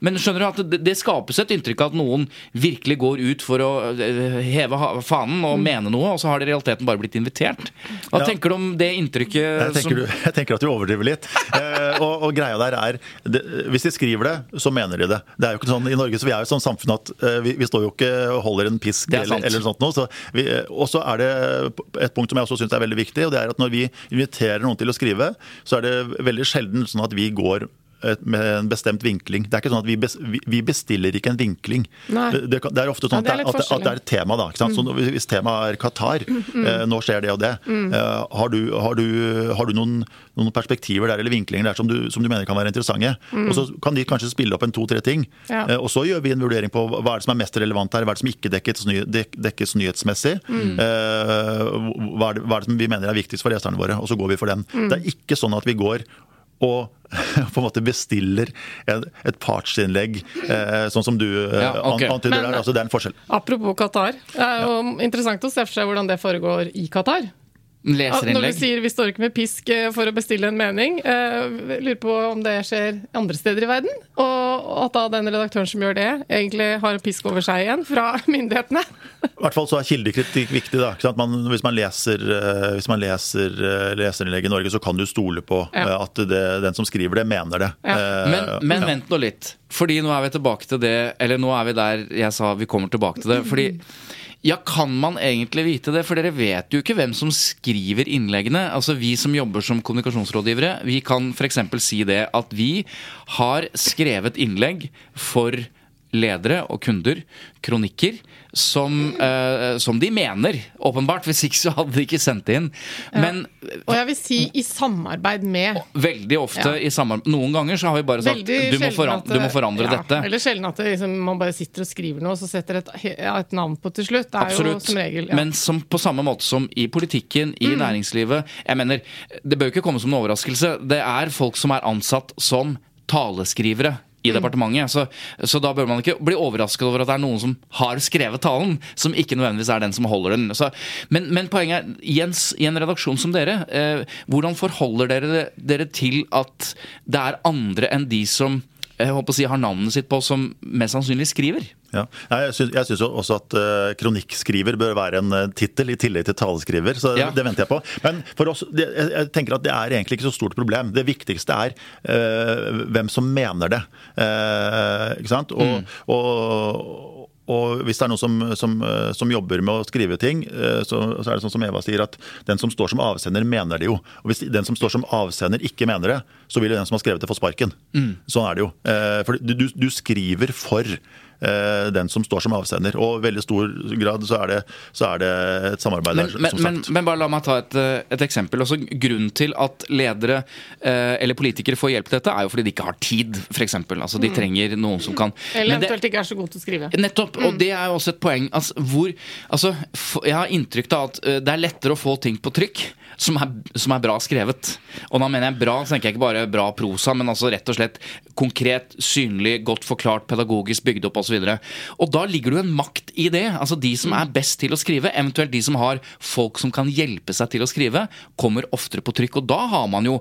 Men skjønner du at det, det skapes et inntrykk av at noen virkelig går ut for å eh, heve fanen og mene noe, og så har de i realiteten bare blitt invitert. Hva Ja. tenker du om det inntrykket? Jeg tenker, som, du, jeg tenker at du overdriver litt. Eh, og, og greia der er det, Hvis de skriver det, så mener de det. Det er jo ikke sånn, I Norge så vi er jo et sånt samfunn at eh, vi, vi står jo ikke og holder en pisk Det er eller, noe sånt noe. Så vi, og så er det et punkt som jeg også syns er veldig viktig, og det er at når vi inviterer noen til å skrive, så er det veldig sjelden sånn at vi går med en bestemt vinkling. Det er ikke sånn at Vi, bes, vi, bestiller ikke en vinkling. Det, det, er ofte sånn Ja, det er at, at, det- at det er et tema. da, ikke sant? Så Hvis temaet er Qatar, eh, nå skjer det og det. Eh, har, du, har, du, har du noen, noen perspektiver der eller vinklinger der som du, som du mener kan være interessante? Og Så kan de kanskje spille opp en to-tre ting. Ja. Eh, og så gjør vi en vurdering på hva er det som er mest relevant her, hva er det som ikke dekkes, dek, dekkes nyhetsmessig. Eh, hva, er det, hva er det som vi mener er viktigst for leserne våre, og så går vi for den. Det er ikke sånn at vi går og på en måte bestiller et partsinnlegg, eh, sånn som du eh, Ja, okay. antyder der. Altså, det er en forskjell. Apropos Qatar. Det er jo interessant å se for seg hvordan det foregår i Qatar. Ja, Når du sier vi står ikke med pisk eh, for å bestille en mening, eh, lurer på om det skjer andre steder i verden, og at da den redaktøren som gjør det, egentlig har en pisk over seg igjen fra myndighetene. I hvert fall så er kildekritikk viktig. da, ikke sant? Man, hvis man leser, eh, hvis man leser leserinnlegg i Norge, så kan du stole på Ja. at det, den som skriver det, mener det. Ja. Uh, Men, men ja. vent nå litt. Fordi nå er vi tilbake til det Eller nå er vi der jeg sa vi kommer tilbake til det. Fordi ja, kan man egentlig vite det? For dere vet jo ikke hvem som skriver innleggene. Altså Vi som jobber som kommunikasjonsrådgivere, vi kan f.eks. si det at vi har skrevet innlegg for ledere og kunder, kronikker, som, uh, som de mener, åpenbart. Hvis ikke så hadde de ikke sendt det inn. Men Og jeg vil si i samarbeid med. veldig ofte Ja. i samarbeid Noen ganger så har vi bare sagt du må, sjelden foran, at du må forandre ja, dette. Eller sjelden at det liksom, man bare sitter og skriver noe, og så setter et, et navn på til slutt. Det er Absolutt. jo som regel ja. Mm. Men som, på samme måte som i politikken, i næringslivet Jeg mener, Det bør jo ikke komme som en overraskelse. Det er folk som er ansatt som taleskrivere i Mm. departementet. Så, så da bør man ikke bli overrasket over at det er noen som har skrevet talen, som ikke nødvendigvis er den som holder den. Så, men, men poenget er, Jens, i en redaksjon som dere, eh, hvordan forholder dere dere til at det er andre enn de som jeg håper å si, har navnet sitt på, som mest sannsynlig skriver? Ja. Jeg syns, også at uh, kronikkskriver bør være en uh, tittel i tillegg til taleskriver. så Ja. Det venter jeg på. Men for oss, det, jeg, tenker at det er egentlig ikke så stort problem. Det viktigste er uh, hvem som mener det. Ikke sant? Og, og og hvis det er noen som, som, som jobber med å skrive ting, så, så er det sånn som Eva sier, at den som står som avsender, mener det jo. Og hvis den som står som avsender, ikke mener det, så vil jo den som har skrevet det, få sparken. Sånn er det jo. For du, du, skriver for den som står som avsender. Og i veldig stor grad så er det, så er det et samarbeid Men, der, som men, sagt. men bare la meg ta et, eh, et eksempel. Også grunnen til at ledere eh, eller politikere får hjelp til dette, er jo fordi de ikke har tid, f.eks. Altså, de trenger noen som kan Mm. Eller Men det- eventuelt ikke er så god til å skrive. Nettopp, og det er jo også et poeng. Altså, hvor, altså, jeg har inntrykk av at eh, det er lettere å få ting på trykk som er, som er bra skrevet. Og da mener jeg bra, så tenker jeg ikke bare bra prosa, men altså rett og slett konkret, synlig, godt forklart, pedagogisk bygd opp osv. Og, da ligger det jo en makt i det. Altså De som er best til å skrive, eventuelt de som har folk som kan hjelpe seg til å skrive, kommer oftere på trykk. Og da har man jo,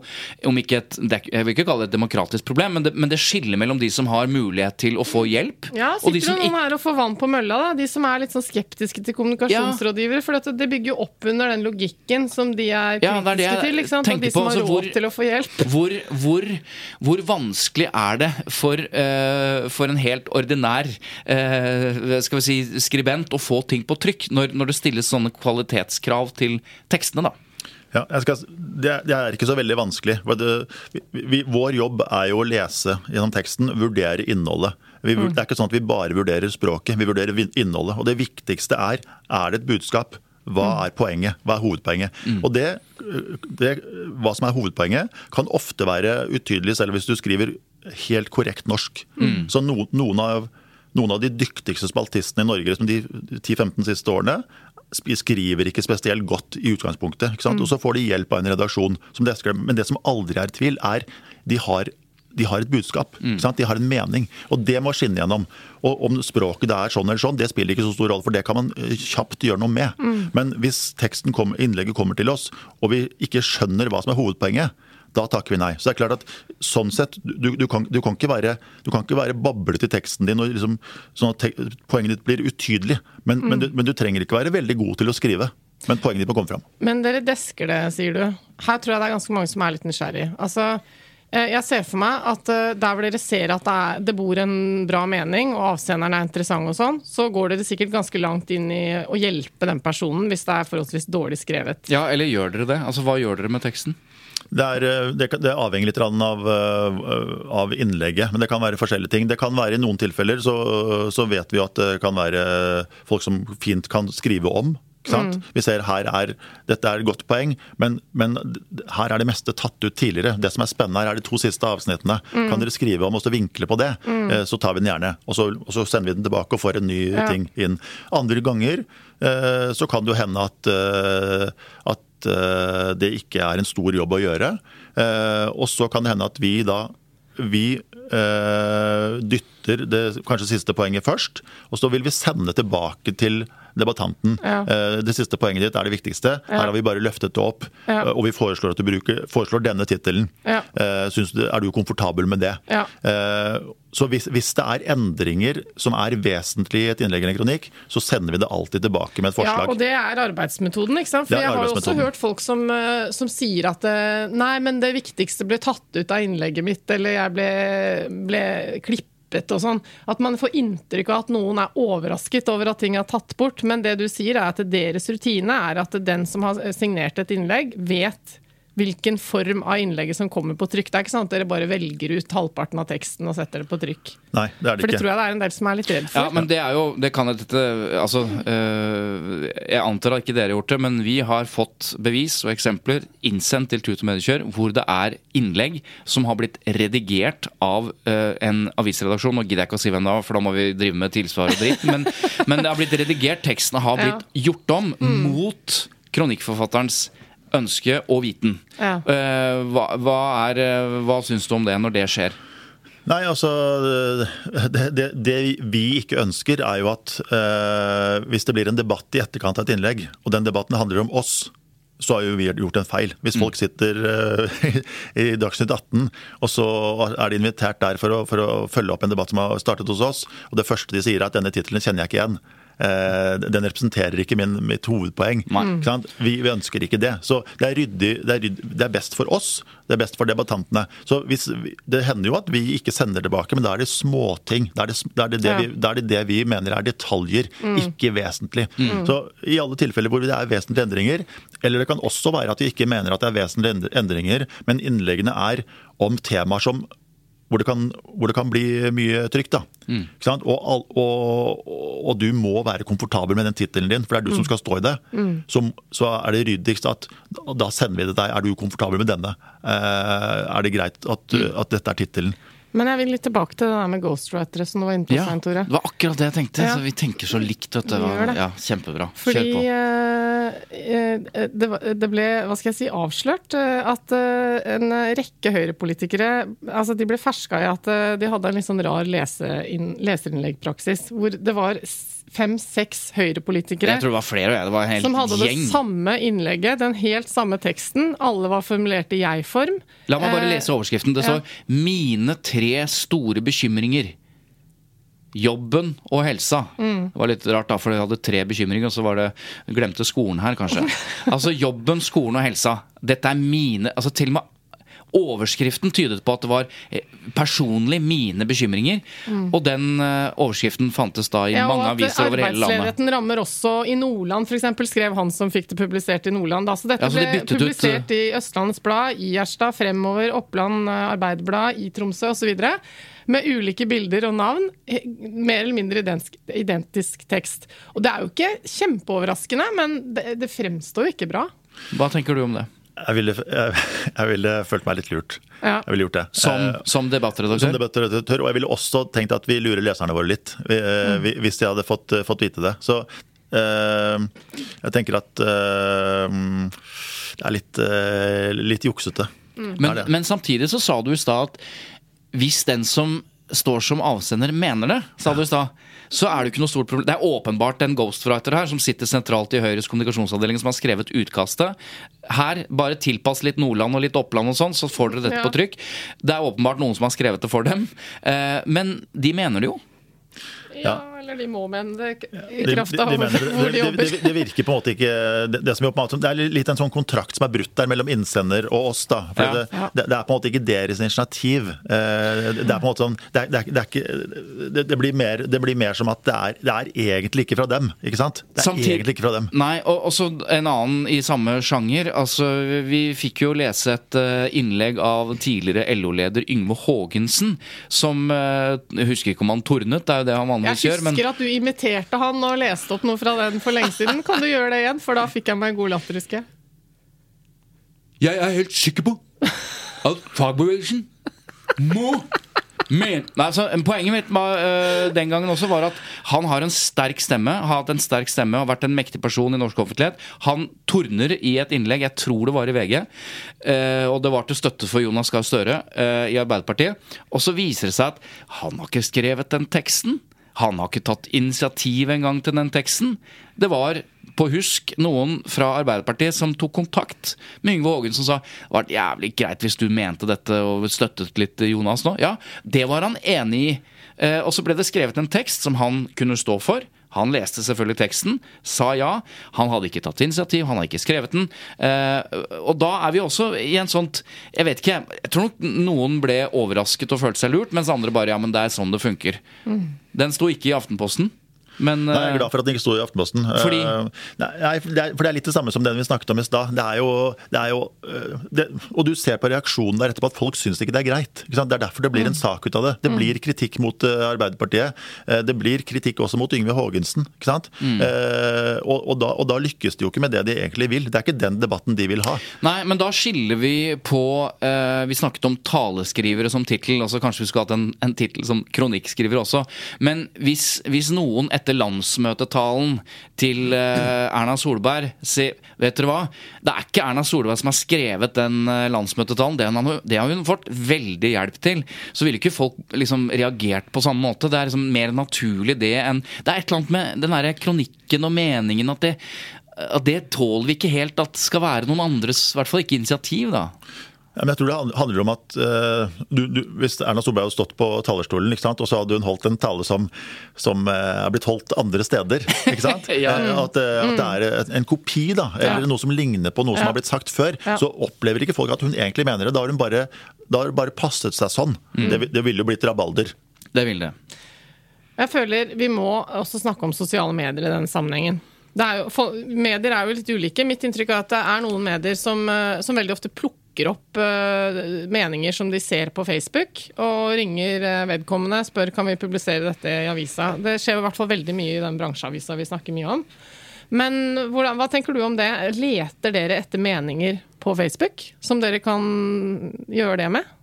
om ikke et Jeg vil ikke kalle det et demokratisk problem, men det, men det skiller mellom de som har mulighet til å få hjelp, Ja, og de som ikke her og får vann på mølla, da? De som er litt sånn skeptiske til kommunikasjonsrådgivere. For dette, det bygger jo opp under den logikken som de er Ja, kritiske det er det jeg til. ikke sant? Og de som på, har altså, råd hvor- til å få hjelp. Hvor, hvor, hvor vanskelig er det for, uh, for en helt ordinær eh, skal vi si, skribent å få ting på trykk, når, når det stilles sånne kvalitetskrav til tekstene? da? Ja, skal, det, er, ikke så veldig vanskelig. Det, vi, vår jobb er jo å lese gjennom teksten, vurdere innholdet. Vi, Mm. Det er ikke sånn at vi bare vurderer språket, vi vurderer innholdet. Og det viktigste er er det et budskap. Hva Mm. er poenget? Hva er hovedpoenget? Og det, det, Hva som er hovedpoenget, kan ofte være utydelig selv hvis du skriver helt korrekt norsk. Mm. Så no, noen, av, noen av de dyktigste spaltistene i Norge liksom de 10-15 siste årene skriver ikke spesielt godt i utgangspunktet. ikke sant? Og så får de hjelp av en redaksjon. Som det, skal- men det som aldri er tvil, er de har de har et budskap. sant? De har en mening. Og det må skinne gjennom. Og om språket det er sånn eller sånn, det spiller ikke så stor rolle, for det kan man eh, kjapt gjøre noe med. Men hvis teksten kommer, innlegget kommer til oss, og vi ikke skjønner hva som er hovedpoenget, da takker vi nei. Så det er klart at sånn sett, Du, du, kan, du, kan, ikke være, du kan ikke være bablete i teksten din, og liksom, sånn at te, poenget ditt blir utydelig. Men, men, du, men du trenger ikke være veldig god til å skrive. Men poenget ditt må komme fram. Men dere desker det, sier du. Her tror jeg det er ganske mange som er litt nysgjerrig. Altså, eh, jeg ser for meg at eh, der hvor dere ser at det, er, det bor en bra mening, og avsenderen er interessant og sånn, så går dere sikkert ganske langt inn i å hjelpe den personen hvis det er forholdsvis dårlig skrevet. Ja, eller gjør dere det? Altså, Hva gjør dere med teksten? Det, er, eh, det, det avhenger litt av, av, innlegget, men det kan være forskjellige ting. Det kan være I noen tilfeller så, så vet vi at det kan være folk som fint kan skrive om Mm. Vi ser her er, Dette er et godt poeng, men, men, her er det meste tatt ut tidligere. Det som er spennende her, er de to siste avsnittene. Mm. Kan dere skrive om og vinkle på det, mm. Eh, så tar vi den gjerne. Og så, og så, sender vi den tilbake og får en ny ja. ting inn. Andre ganger eh, så kan det jo hende at, eh, at det ikke er en stor jobb å gjøre. Og så kan det hende at vi da vi dytter det kanskje siste poenget først, og så vil vi sende tilbake til debattanten. Ja. Eh, det siste poenget ditt er det viktigste. Ja. Her har vi bare løftet det opp, ja. Eh, og vi foreslår at du bruker, foreslår denne tittelen. Eh, er du komfortabel med det? Så hvis, hvis, det er endringer som er vesentlige i et innlegg eller en kronikk, så sender vi det alltid tilbake med et forslag. Ja, Og det er arbeidsmetoden, ikke sant? For jeg har jo også hørt folk som, som, sier at nei, men det viktigste ble tatt ut av innlegget mitt, eller jeg ble, ble klippet klippet og sånn. At man får inntrykk av at noen er overrasket over at ting er tatt bort. Men det du sier er at deres rutine er at den som har signert et innlegg, vet hvilken form av innlegget som kommer på trykk. Det er ikke sånn at dere bare velger ut halvparten av teksten og setter det på trykk. Nei, det er det for det ikke. tror jeg det er en del som er litt redd for. Ja, men det er jo det kan dette, altså, øh, Jeg antar at ikke dere har gjort det, men vi har fått bevis og eksempler innsendt til Tut og Mediekjør hvor det er innlegg som har blitt redigert av øh, en avisredaksjon. Nå gidder jeg ikke å si hvem det var, for da må vi drive med tilsvar og dritt. Men, men det har blitt redigert. tekstene har blitt ja. gjort om mm. mot kronikkforfatterens ønske og viten. Ja. Eh, hva, hva, er, eh, hva syns du om det når det skjer? Nei, altså det, det, det, vi ikke ønsker, er jo at eh, hvis det blir en debatt i etterkant av et innlegg, og den debatten handler om oss, så har jo vi gjort en feil. Hvis folk mm. sitter eh, i Dagsnytt 18, og så er de invitert der for å, for å, følge opp en debatt som har startet hos oss, og det første de sier er at denne tittelen kjenner jeg ikke igjen. Eh, den representerer ikke min, mitt hovedpoeng. Vi, vi, ønsker ikke det. Så det er, ryddig, det, er ryddig, det er best for oss, det er best for debattantene. Så hvis, Det hender jo at vi ikke sender tilbake, men da er det småting. Da er det da er det, det, vi, da er det, det vi mener er detaljer, mm. ikke vesentlig. Mm. Så I alle tilfeller hvor det er vesentlige endringer, eller det kan også være at vi ikke mener at det er vesentlige endringer, men innleggene er om temaer som hvor det, kan, hvor det kan, bli mye trygt. da. Mm. Og, og, og, du må være komfortabel med den tittelen din, for det er du mm. som skal stå i det. Mm. Så, så, er det ryddigst at da sender vi det deg. Er du komfortabel med denne? Eh, er det greit at, mm. at dette er tittelen? Men jeg vil litt tilbake til det der med ghostwritere som du var inne på. Ja, Tore. det var akkurat det jeg tenkte. Ja. vi tenker så likt. Vet du. Ja, kjempebra. Fordi, Kjør på. Uh, det, det, ble hva skal jeg si, avslørt uh, at en rekke høyrepolitikere altså de ble ferska i at de hadde en litt sånn rar leserinnleggpraksis. Hvor det var fem-seks høyrepolitikere Jeg tror det var flere, det var en hel som hadde gjeng. det samme innlegget, den helt samme teksten. Alle var formulert i jeg-form. La meg bare lese overskriften. Det står ja. 'Mine tre store bekymringer'. Jobben og helsa. Mm. Det var litt rart, da, for de hadde tre bekymringer, og så var det glemte skolen her, kanskje. altså jobben, skolen og helsa. Dette er mine altså Til og med Overskriften tydet på at det var eh, personlig mine bekymringer. Mm. Og den uh, overskriften fantes da i ja, mange aviser over hele landet. Arbeidsledigheten rammer også i Nordland, f.eks., skrev han som fikk det publisert i Nordland. Da. Så dette ja, så ble publisert ut, i Østlandets Blad, i Gjerstad, Fremover, Oppland Arbeiderblad, i Tromsø osv. Med ulike bilder og navn. Mer eller mindre identisk, identisk tekst. Og det er jo ikke kjempeoverraskende, men det, det fremstår jo ikke bra. Hva tenker du om det? Jeg ville, jeg, jeg ville, følt meg litt lurt. Ja. Jeg ville gjort det. Som, eh, som debattredaktør? Som debattredaktør. Og jeg ville også tenkt at vi lurer leserne våre litt, Vi, mm. hvis de hadde fått, fått, vite det. Så eh, jeg tenker at eh, det er litt, eh, litt juksete. Mm. Men, men, samtidig så sa du i stad at hvis den som står som avsender, mener det, sa du i stad, så er det jo ikke noe stort problem. Det er åpenbart en ghostwriter her som sitter sentralt i Høyres kommunikasjonsavdeling, som har skrevet utkastet. Her, bare tilpass litt Nordland og litt Oppland og sånn, så får dere dette Ja. på trykk. Det er åpenbart noen som har skrevet det for dem. Eh, men de mener det jo. Ja, eller de må mene det i kraft kraft de, av de mener, hvor de jobber. det, det virker på en måte ikke det, det, som jobber med det er litt en sånn kontrakt som er brutt der mellom innsender og oss. da. For Ja. det, det, det er på en måte ikke deres initiativ. Eh, Det er på en måte sånn, det, er, det, er, det, er ikke, det, det, blir mer, det blir mer som at det er, det er egentlig ikke fra dem. ikke sant? Det er Samtidig- egentlig ikke fra dem. Nei, og også en annen i samme sjanger. Altså, vi fikk jo lese et eh, innlegg av tidligere LO-leder Yngve Haagensen, som eh, Jeg husker ikke om han tornet, det er jo det han vanligvis gjør. men... husker at du imiterte han og leste opp noe fra den for lenge siden. Kan du gjøre det igjen? For da fikk jeg meg en god latter, husker jeg. Jeg er helt sikker på at fagbevegelsen må men, nei, altså, Poenget mitt var, øh, den gangen også var at han har en sterk stemme. Har hatt en sterk stemme og vært en mektig person i norsk offentlighet. Han torner i et innlegg, jeg tror det var i VG, øh, og det var til støtte for Jonas Gahr Støre øh, i Arbeiderpartiet. Og så viser det seg at han har ikke skrevet den teksten. Han har ikke tatt initiativ engang til den teksten. Det var på husk noen fra Arbeiderpartiet som tok kontakt med Yngve Haagen, som sa det var jævlig greit hvis du mente dette og støttet litt Jonas nå. Ja, det var han enig i. Eh, og så ble det skrevet en tekst som han kunne stå for. Han leste selvfølgelig teksten, sa ja. Han hadde ikke tatt initiativ, han hadde ikke skrevet den. Eh, og da er vi også i en sånt Jeg vet ikke, jeg tror nok noen ble overrasket og følte seg lurt, mens andre bare ja, men det er sånn det funker. Den sto ikke i Aftenposten. Men Nei, jeg er eh, glad for at den ikke sto i Aftenposten. Fordi? Eh, Nei, for det, er, litt det samme som den vi snakket om i stad. Det er jo, det er jo eh, det, Og du ser på reaksjonen der etterpå at folk syns ikke det er greit. Det er derfor det blir en sak ut av det. Det blir kritikk mot eh, Arbeiderpartiet. Eh, Det blir kritikk også mot Yngve Haagensen. Ikke sant? Mm. og, og, da, og da lykkes de jo ikke med det de egentlig vil. Det er ikke den debatten de vil ha. Nei, men da skiller vi på eh, Vi snakket om taleskrivere som tittel. Altså kanskje vi skulle hatt en, en tittel som kronikkskriver også. Men hvis, hvis noen etter landsmøtetalen til eh, Erna Solberg si Vet dere hva? Det er ikke Erna Solberg som har skrevet den eh, landsmøtetalen. Det har hun fått veldig hjelp til. Så ville ikke folk liksom reagert på samme måte. Det er liksom mer naturlig det enn Det er et eller annet med den derre kronikken og meningen at det at det tåler vi ikke helt at skal være noen andres, i hvert fall ikke initiativ, da. Ja, men jeg tror det handler om at uh, du, du, Hvis Erna Solberg hadde stått på talerstolen, ikke sant? og så hadde hun holdt en tale som, som uh, er blitt holdt andre steder ikke sant? Ja. uh, at, at det er en- kopi, da, eller Ja. noe som ligner på noe som har blitt sagt før, Ja. så opplever ikke folk at hun egentlig mener det. Da har hun bare, da har bare passet seg sånn. Det, det ville jo blitt rabalder. Det vil det. Jeg føler vi må også snakke om sosiale medier i denne sammenhengen. Det er jo, for, medier er jo litt ulike. Mitt inntrykk er at det er noen medier som, som veldig ofte plukker opp eh, meninger som de ser på Facebook, og ringer eh, vedkommende spør kan vi publisere dette i avisa. Det skjer i hvert fall veldig mye i den bransjeavisa vi snakker mye om. Men hvordan, hva tenker du om det? Leter dere etter meninger på Facebook som dere kan gjøre det med?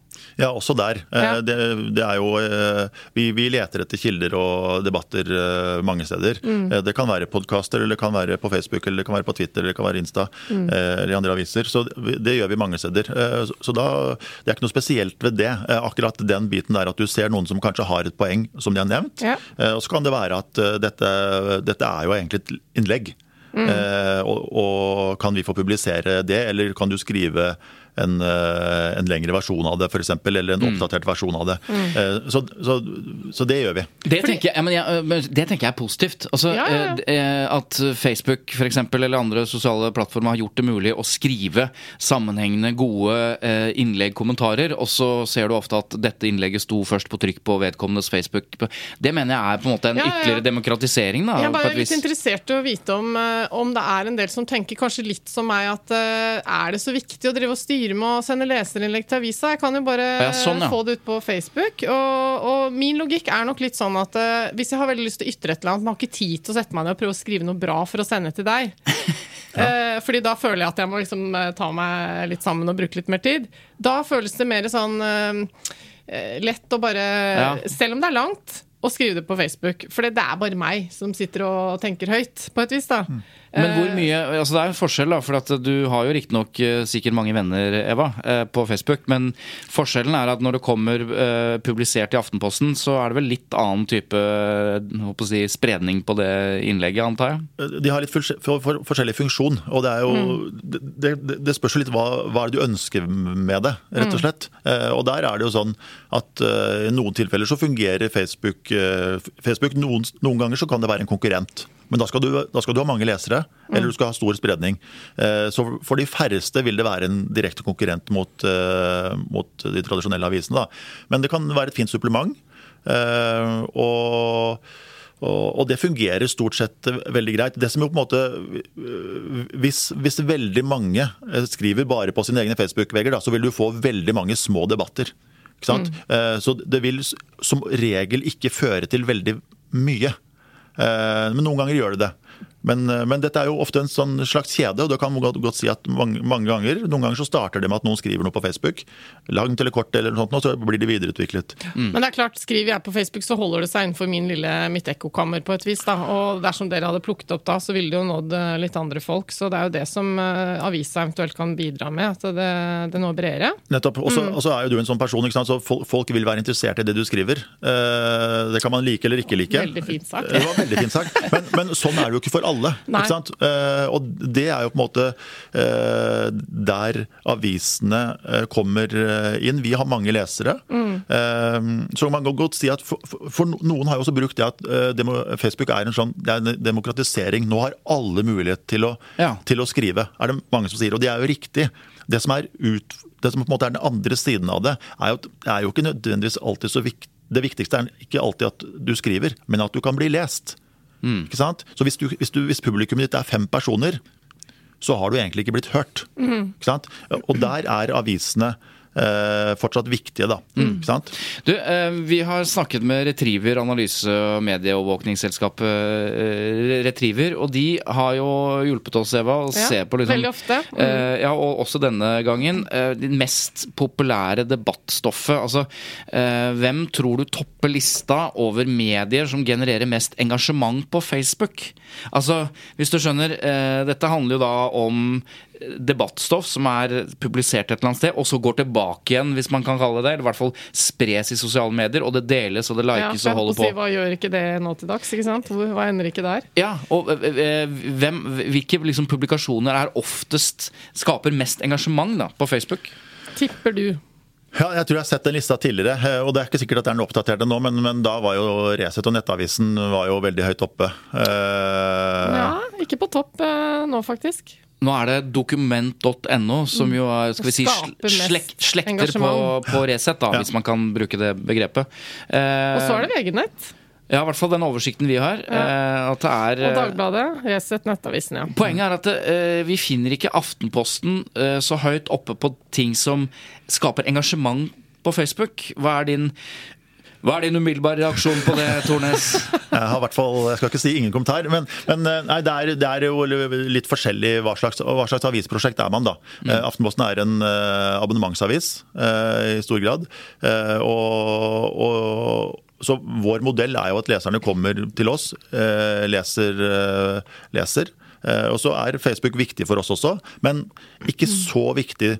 Ja, også der. Eh, Ja. Det, det er jo eh, vi, vi leter etter kilder og debatter eh, mange steder. Mm. Det kan være podkaster, eller det kan være på Facebook, eller det kan være på Twitter, eller det kan være Insta, Mm. eller andre aviser. Så det, det gjør vi mange steder. Så- da, det er ikke noe spesielt ved det. Akkurat den biten der at du ser noen som kanskje har et poeng, som de har nevnt. Ja. Og så kan det være at dette, dette er jo egentlig et innlegg. Mm. Eh, og, og kan vi få publisere det, eller kan du skrive en, eh, en lengre versjon av det, f.eks., eller Mm. en oppdatert versjon av det. Mm. så, så, så det gjør vi. Det, tenker jeg, ja, men jeg, det tenker jeg er positivt. Altså, Ja, ja, ja. eh, At Facebook for eksempel, eller andre sosiale plattformer har gjort det mulig å skrive sammenhengende, gode eh, innlegg, kommentarer, og så ser du ofte at dette innlegget sto først på trykk på vedkommendes Facebook. Det mener jeg er på en måte en Ja, ja, ja. ytterligere demokratisering. Da, Jeg er bare er litt interessert i å vite om, eh, om det er en del som tenker kanskje litt som meg, at eh, er det så viktig å drive og styre med å sende leserinnlegg til avisa? Jeg kan jo bare Ja, sånn, ja. få det ut på Facebook. Og, og min logikk er nok litt sånn at uh, hvis jeg har veldig lyst til å ytre et eller annet, men har ikke tid til å sette meg ned og prøve å skrive noe bra for å sende til deg. Eh, fordi da føler jeg at jeg må liksom eh, ta meg litt sammen og bruke litt mer tid. Da føles det mer sånn eh, lett å bare Ja. Selv om det er langt, å skrive det på Facebook. For det er bare meg som sitter og tenker høyt, på et vis. da. Men hvor mye altså Det er en forskjell, da, for at du har jo riktignok uh, sikkert mange venner, Eva, uh, på Facebook. Men forskjellen er at når det kommer publisert i Aftenposten, så er det vel litt annen type si, spredning på det innlegget, antar jeg? De har litt for, for, for, forskjellig funksjon. Og det er jo mm. det, det, det, spørs jo litt hva, hva er det du ønsker med det, rett og mm. slett. Mm. og der er det jo sånn at i noen tilfeller så fungerer Facebook, Facebook noen, noen ganger så kan det være en konkurrent. Men da skal, du, da skal du ha mange lesere, eller du skal ha stor spredning. Eh, så for de færreste vil det være en direkte konkurrent mot, eh, mot de tradisjonelle avisene. Da. Men det kan være et fint supplement. Eh, og og, det fungerer stort sett veldig greit. Det som jo på en måte hvis, hvis veldig mange skriver bare på sine egne Facebook-vegger, så vil du få veldig mange små debatter. Mm. Så det vil som regel ikke føre til veldig mye. Eh, men noen ganger gjør det det. Men, eh, men, dette er jo ofte en sånn slags kjede, og det kan man godt, godt si at mange, mange, ganger Noen ganger så starter det med at noen skriver noe på Facebook, langt eller kort, eller noe sånt, og så blir det videreutviklet. Mm. Men det er klart, skriver jeg på Facebook, så holder det seg innenfor min lille mitt ekkokammer på et vis. da, Og dersom dere hadde plukket opp da, så ville det jo nådd eh, litt andre folk. Så det er jo det som uh, avisa eventuelt kan bidra med, at det, det når bredere. Nettopp. Og så mm. er jo du en sånn person, ikke sant? så folk vil være interessert i det du skriver. Uh, det kan man like eller ikke like. Veldig fin sagt. Det var veldig fint sagt. Men, men sånn er det jo ikke for alle. Nei. ikke sant? Uh, og det er jo på en måte uh, der avisene uh, kommer inn. Vi har mange lesere. Mm. så man kan godt si at for, for, noen har jo også brukt det at demo, Facebook er en sånn det er en demokratisering. Nå har alle mulighet til å, ja. til å skrive, er det mange som sier. Og det er jo riktig. Det som er ut, det som på en måte er den andre siden av det, er jo, er jo ikke nødvendigvis alltid så viktig. Det viktigste er ikke alltid at du skriver, men at du kan bli lest. Mm. Ikke sant? Så hvis, du, hvis, du, hvis, publikummet ditt er fem personer, så har du egentlig ikke blitt hørt. Mm. Ikke sant? Og der er avisene fortsatt viktige, da. Mm. Ikke sant? Du, eh, vi har snakket med Retriever, analyse- og medieovervåkningsselskapet eh, Retriever, og de har jo hjulpet oss, Eva, å ja, se på liksom, Veldig ofte. Mm. Eh, ja, og også denne gangen. Eh, det mest populære debattstoffet. Altså, eh, hvem tror du topper lista over medier som genererer mest engasjement på Facebook? Altså, hvis du skjønner, dette handler jo da om debattstoff som er publisert et eller annet sted, og så går tilbake igjen, hvis man kan kalle det det. Eller i hvert fall spres i sosiale medier, og det deles og det likes ja, og holder på. Si, hva gjør ikke det nå til dags? ikke sant? Hva ender ikke der? Ja, og eh, eh, hvem, Hvilke liksom, publikasjoner er oftest skaper mest engasjement da, på Facebook? Tipper du. Ja, jeg tror jeg har sett den lista tidligere. Eh, og Det er ikke sikkert at det er den oppdaterte nå, men, men, da var jo Resett og Nettavisen var jo veldig høyt oppe. Uh... Ja, ikke på topp uh, nå, faktisk. Nå er det dokument.no, som jo er skal vi si, slek, slekter på, på Resett, da, ja. hvis man kan bruke det begrepet. Eh, og så er det VG-nett. Ja, i hvert fall den oversikten vi har. Ja. Eh, at det er, og Dagbladet, Resett, Nettavisen, ja. Poenget er at eh, vi finner ikke Aftenposten eh, så høyt oppe på ting som skaper engasjement på Facebook. Hva er din hva er din umiddelbare reaksjon på det, Tornes? Jeg har hvert fall, jeg skal ikke si ingen kommentar, men, men eh, nei, det, er, det, er, jo litt forskjellig hva slags, hva slags, avisprosjekt er man, da. Mm. Eh, Aftenposten er en uh, abonnementsavis i stor grad. Og, og så vår modell er jo at leserne kommer til oss, leser, leser. Og så er Facebook viktig for oss også, men ikke så viktig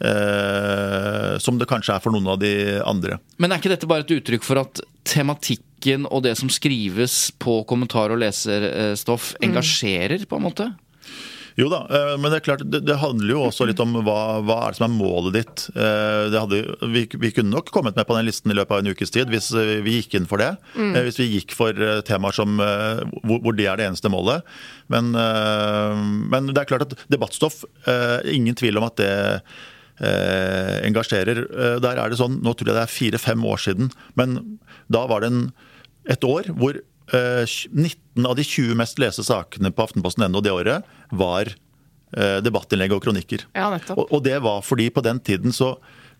eh, som det kanskje er for noen av de andre. Men er ikke dette bare et uttrykk for at tematikken og det som skrives på kommentar- og leserstoff, mm. engasjerer, på en måte? Jo da, eh, men det er klart, det, det, handler jo også litt om hva, hva er det som er målet ditt. Eh, hadde, vi, vi, kunne nok kommet med på den listen i løpet av en ukes tid hvis vi gikk inn for det. Mm. Hvis vi gikk for temaer som, hvor, hvor, det er det eneste målet. Men, men det er klart at debattstoff, ingen tvil om at det engasjerer. Eh, der er det sånn, Nå tror jeg det er fire-fem år siden, men da var det en, et år hvor eh, 19 av de 20 mest leste sakene på Aftenposten.no det året var eh, debattinnlegg og kronikker. Ja, og, og, det var fordi på den tiden så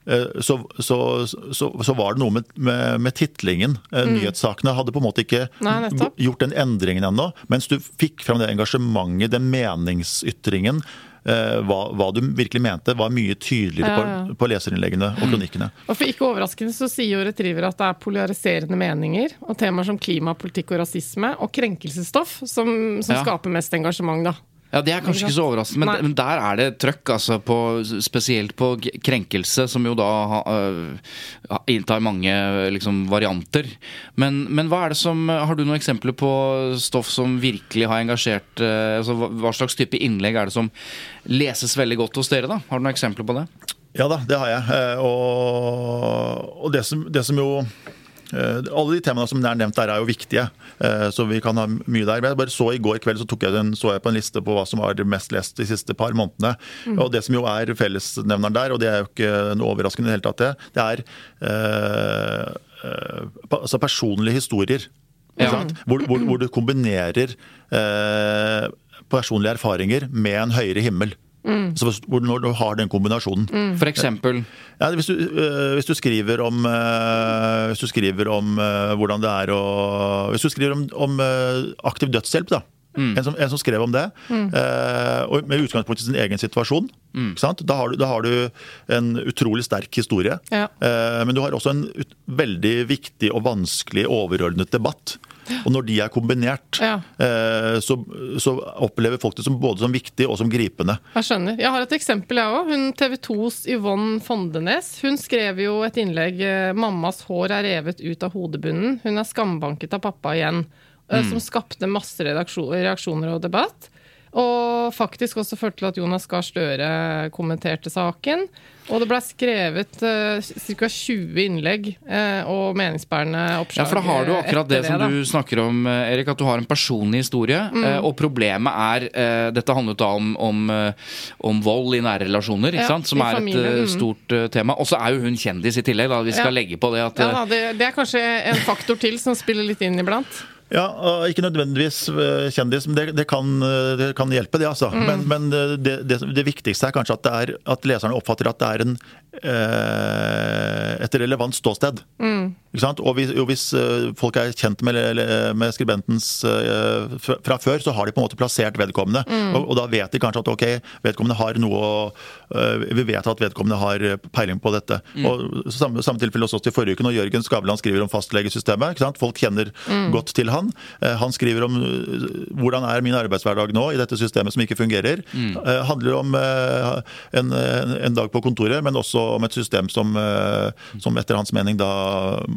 eh, så, så, så, var det noe med, med, med titlingen. Eh, mm. Nyhetssakene hadde på en måte ikke Nei, gjort den endringen ennå. Mens du fikk fram det engasjementet, den meningsytringen, Eh, hva, hva, du virkelig mente, var mye tydeligere ja, ja. På, på, leserinnleggene og kronikkene. Og for Ikke overraskende så sier jo Retriever at det er polariserende meninger og temaer som klimapolitikk og rasisme og krenkelsesstoff som, som skaper mest engasjement. da. Ja, Det er kanskje ikke så overraskende, men, men der er det trøkk. Altså på, spesielt på krenkelse, som jo da øh, inntar mange liksom, varianter. Men, men hva er det som Har du noen eksempler på stoff som virkelig har engasjert uh, altså, hva, slags type innlegg er det som leses veldig godt hos dere? da? Har du noen eksempler på det? Ja da, det har jeg. Eh, Og, og det, som, det som jo alle de temaene som er nevnt der, er jo viktige, eh, så vi kan ha mye der. Men jeg bare så I går kveld så, tok jeg den, så jeg på en liste på hva som var mest lest de siste par månedene. Og Det som jo er fellesnevneren der, og det er jo ikke noe overraskende i det hele tatt, det, det er eh, eh, altså personlige historier. Ja. Hvor, hvor, hvor du kombinerer eh, personlige erfaringer med en høyere himmel. Så når du har den kombinasjonen. For eksempel Ja, hvis, du, øh, hvis du skriver om øh, Hvis du skriver om øh, hvordan det er å Hvis du skriver om, om aktiv dødshjelp, da. En, som, en som skrev om det, Mm. og med utgangspunkt i sin egen situasjon. Mm. sant? Da, har du, da har du en utrolig sterk historie. Ja. Eh, men du har også en ut, veldig viktig og vanskelig overordnet debatt. Og når de er kombinert, Ja. eh, så, så opplever folk det som både som viktig og som gripende. Jeg skjønner. Jeg har et eksempel, jeg òg. TV 2s Yvonne Fondenes. Hun skrev jo et innlegg eh, 'Mammas hår er revet ut av hodebunnen'. Hun er skambanket av pappa igjen. Eh, Som skapte masse reaksjoner og debatt. Og faktisk også førte til at Jonas Gahr Støre kommenterte saken. Og det ble skrevet uh, ca. 20 innlegg uh, og meningsbærende oppslag. Ja, for da har du akkurat det det som da. du snakker om, eh, Erik, at du har en personlig historie. eh, Og problemet er uh, Dette handlet da om, om, eh, om vold i nære relasjoner, Ja, som er familien, et mm. stort eh, tema. Og så er jo hun kjendis i tillegg, da. Vi skal Ja. legge på det at Ja, eh, da, det, det er kanskje en faktor til som spiller litt inn iblant. Ja, Ikke nødvendigvis øh, kjendis, men det, det, kan, øh, det kan hjelpe, det. altså. Mm. Men, men øh, det, det, viktigste er kanskje at, det er, at leserne oppfatter at det er en, et relevant ståsted. Mm. Og hvis, og hvis øh, folk er kjent med, med skribentens fra, før, så har de på en måte plassert vedkommende. Mm. Og, og da vet de kanskje at ok, vedkommende har noe Vi vet at vedkommende har peiling på dette. Mm. Og Samme, samme tilfelle hos oss til forrige uke, når Jørgen Skavlan skriver om fastlegesystemet. ikke sant? Folk kjenner Mm. godt til han. Eh, Han skriver om hvordan er min arbeidshverdag nå i dette systemet som ikke fungerer. Mm. Eh, handler om eh, en, en dag på kontoret, men også om et system som, eh, som etter hans mening da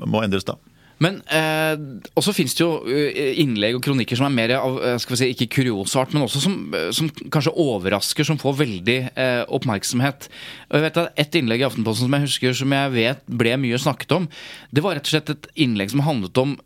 må endres. da. Men eh, også finnes det jo eh, innlegg og kronikker som er mer av eh, skal vi si, ikke kuriosart, men også som, som kanskje overrasker, som får veldig eh, oppmerksomhet. Og jeg vet at Et innlegg i Aftenposten som jeg husker som jeg vet ble mye snakket om, det var rett og slett et innlegg som handlet om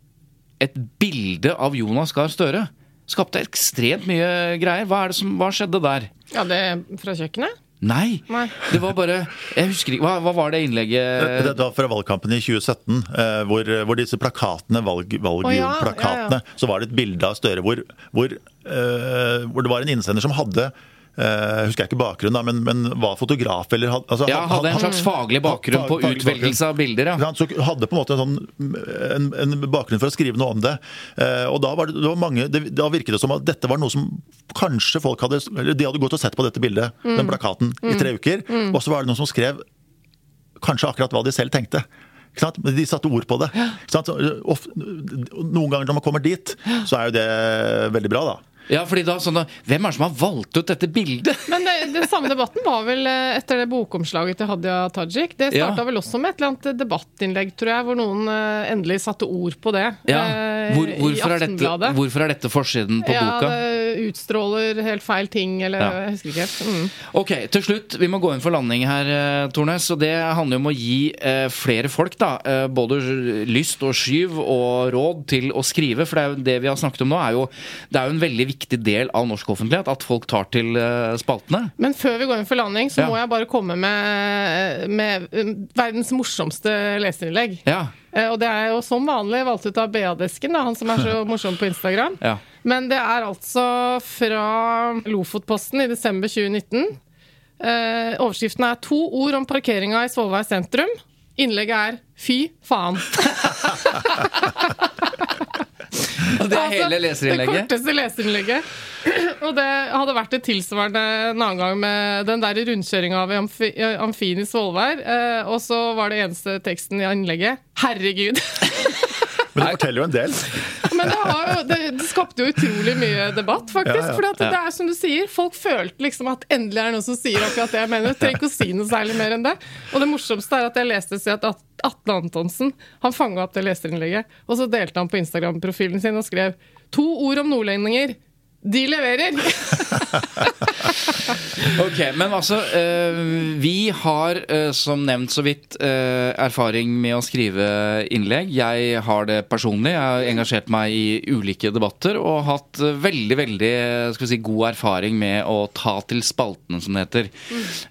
et bilde av Jonas Gahr Støre. Skapte ekstremt mye greier. Hva, er det som, hva skjedde der? Ja, det er fra kjøkkenet? Nei, Nei. det var bare Jeg husker ikke Hva, hva var det innlegget Det var fra valgkampen i 2017, eh, hvor, hvor disse plakatene, valg, ja, ja, ja. så var det et bilde av Støre hvor, hvor, eh, hvor det var en innsender som hadde eh, husker jeg ikke bakgrunnen, da, men, men var fotograf eller had- altså, Ja, had- hadde en slags faglig bakgrunn på utvelgelse av bilder, ja. Så hadde på en måte en, sånn, en, en bakgrunn for å skrive noe om det. Eh, og da, var det, det var mange, det, da virket det som at dette var noe som kanskje folk hadde eller De hadde gått og sett på dette bildet, den plakaten, i tre uker. Og så var det noen som skrev kanskje akkurat hva de selv tenkte. Ikke sant? Men de satte ord på det. Ikke sant? Så, of, noen ganger når man kommer dit, så er jo det veldig bra, da. Ja, fordi da sånn Hvem er det som har valgt ut dette bildet? Men det, den samme debatten var vel eh, etter det bokomslaget til Hadia Tajik. Det Ja. vel også med et eller annet debattinnlegg, tror jeg, hvor noen eh, endelig satte ord på det. Ja, eh, Hvor, hvorfor, er dette, hvorfor er dette forsiden på ja, boka? det utstråler helt feil ting, eller Ja. jeg husker ikke helt. Mm. Ok, til slutt, vi må gå inn for landing her, Tornes. Og det handler om å gi eh, flere folk da, eh, både lyst og skyv og råd til å skrive. For det, er jo det vi har snakket om nå, er jo, det er jo en veldig viktig del av norsk offentlighet at folk tar til eh, spaltene. Men før vi går inn for landing, så Ja. må jeg bare komme med, med eh, verdens morsomste leserinnlegg. Ja, Eh, Og det er jo som vanlig valgt ut av BA-desken, han som er så morsom på Instagram. ja. Men det er altså fra Lofotposten i desember 2019. Eh, overskriften er 'To ord om parkeringa i Svolvær sentrum'. Innlegget er 'Fy faen'. Og det er Altså, hele Det korteste leserinnlegget. Og det hadde vært et tilsvarende en annen gang med den der rundkjøringa av amfi, Amfien i Svolvær. Eh, og så var det eneste teksten i innlegget 'Herregud'. Men det forteller jo en del. Men det, har jo, det, det skapte jo utrolig mye debatt, faktisk. Ja, ja. For det er som du sier, folk følte liksom at endelig er det noen som sier akkurat det jeg mener. Trenger ikke å si noe særlig mer enn det. Og det morsomste er at jeg leste et sted at At- Atle Antonsen han fanga opp det leserinnlegget, og så delte han på Instagram-profilen sin og skrev to ord om nordlendinger. De leverer! Ok, Men altså, eh, vi har eh, som nevnt så vidt eh, erfaring med å skrive innlegg. Jeg har det personlig. Jeg har engasjert meg i ulike debatter og hatt veldig veldig skal vi si, god erfaring med å ta til spaltene, som det heter.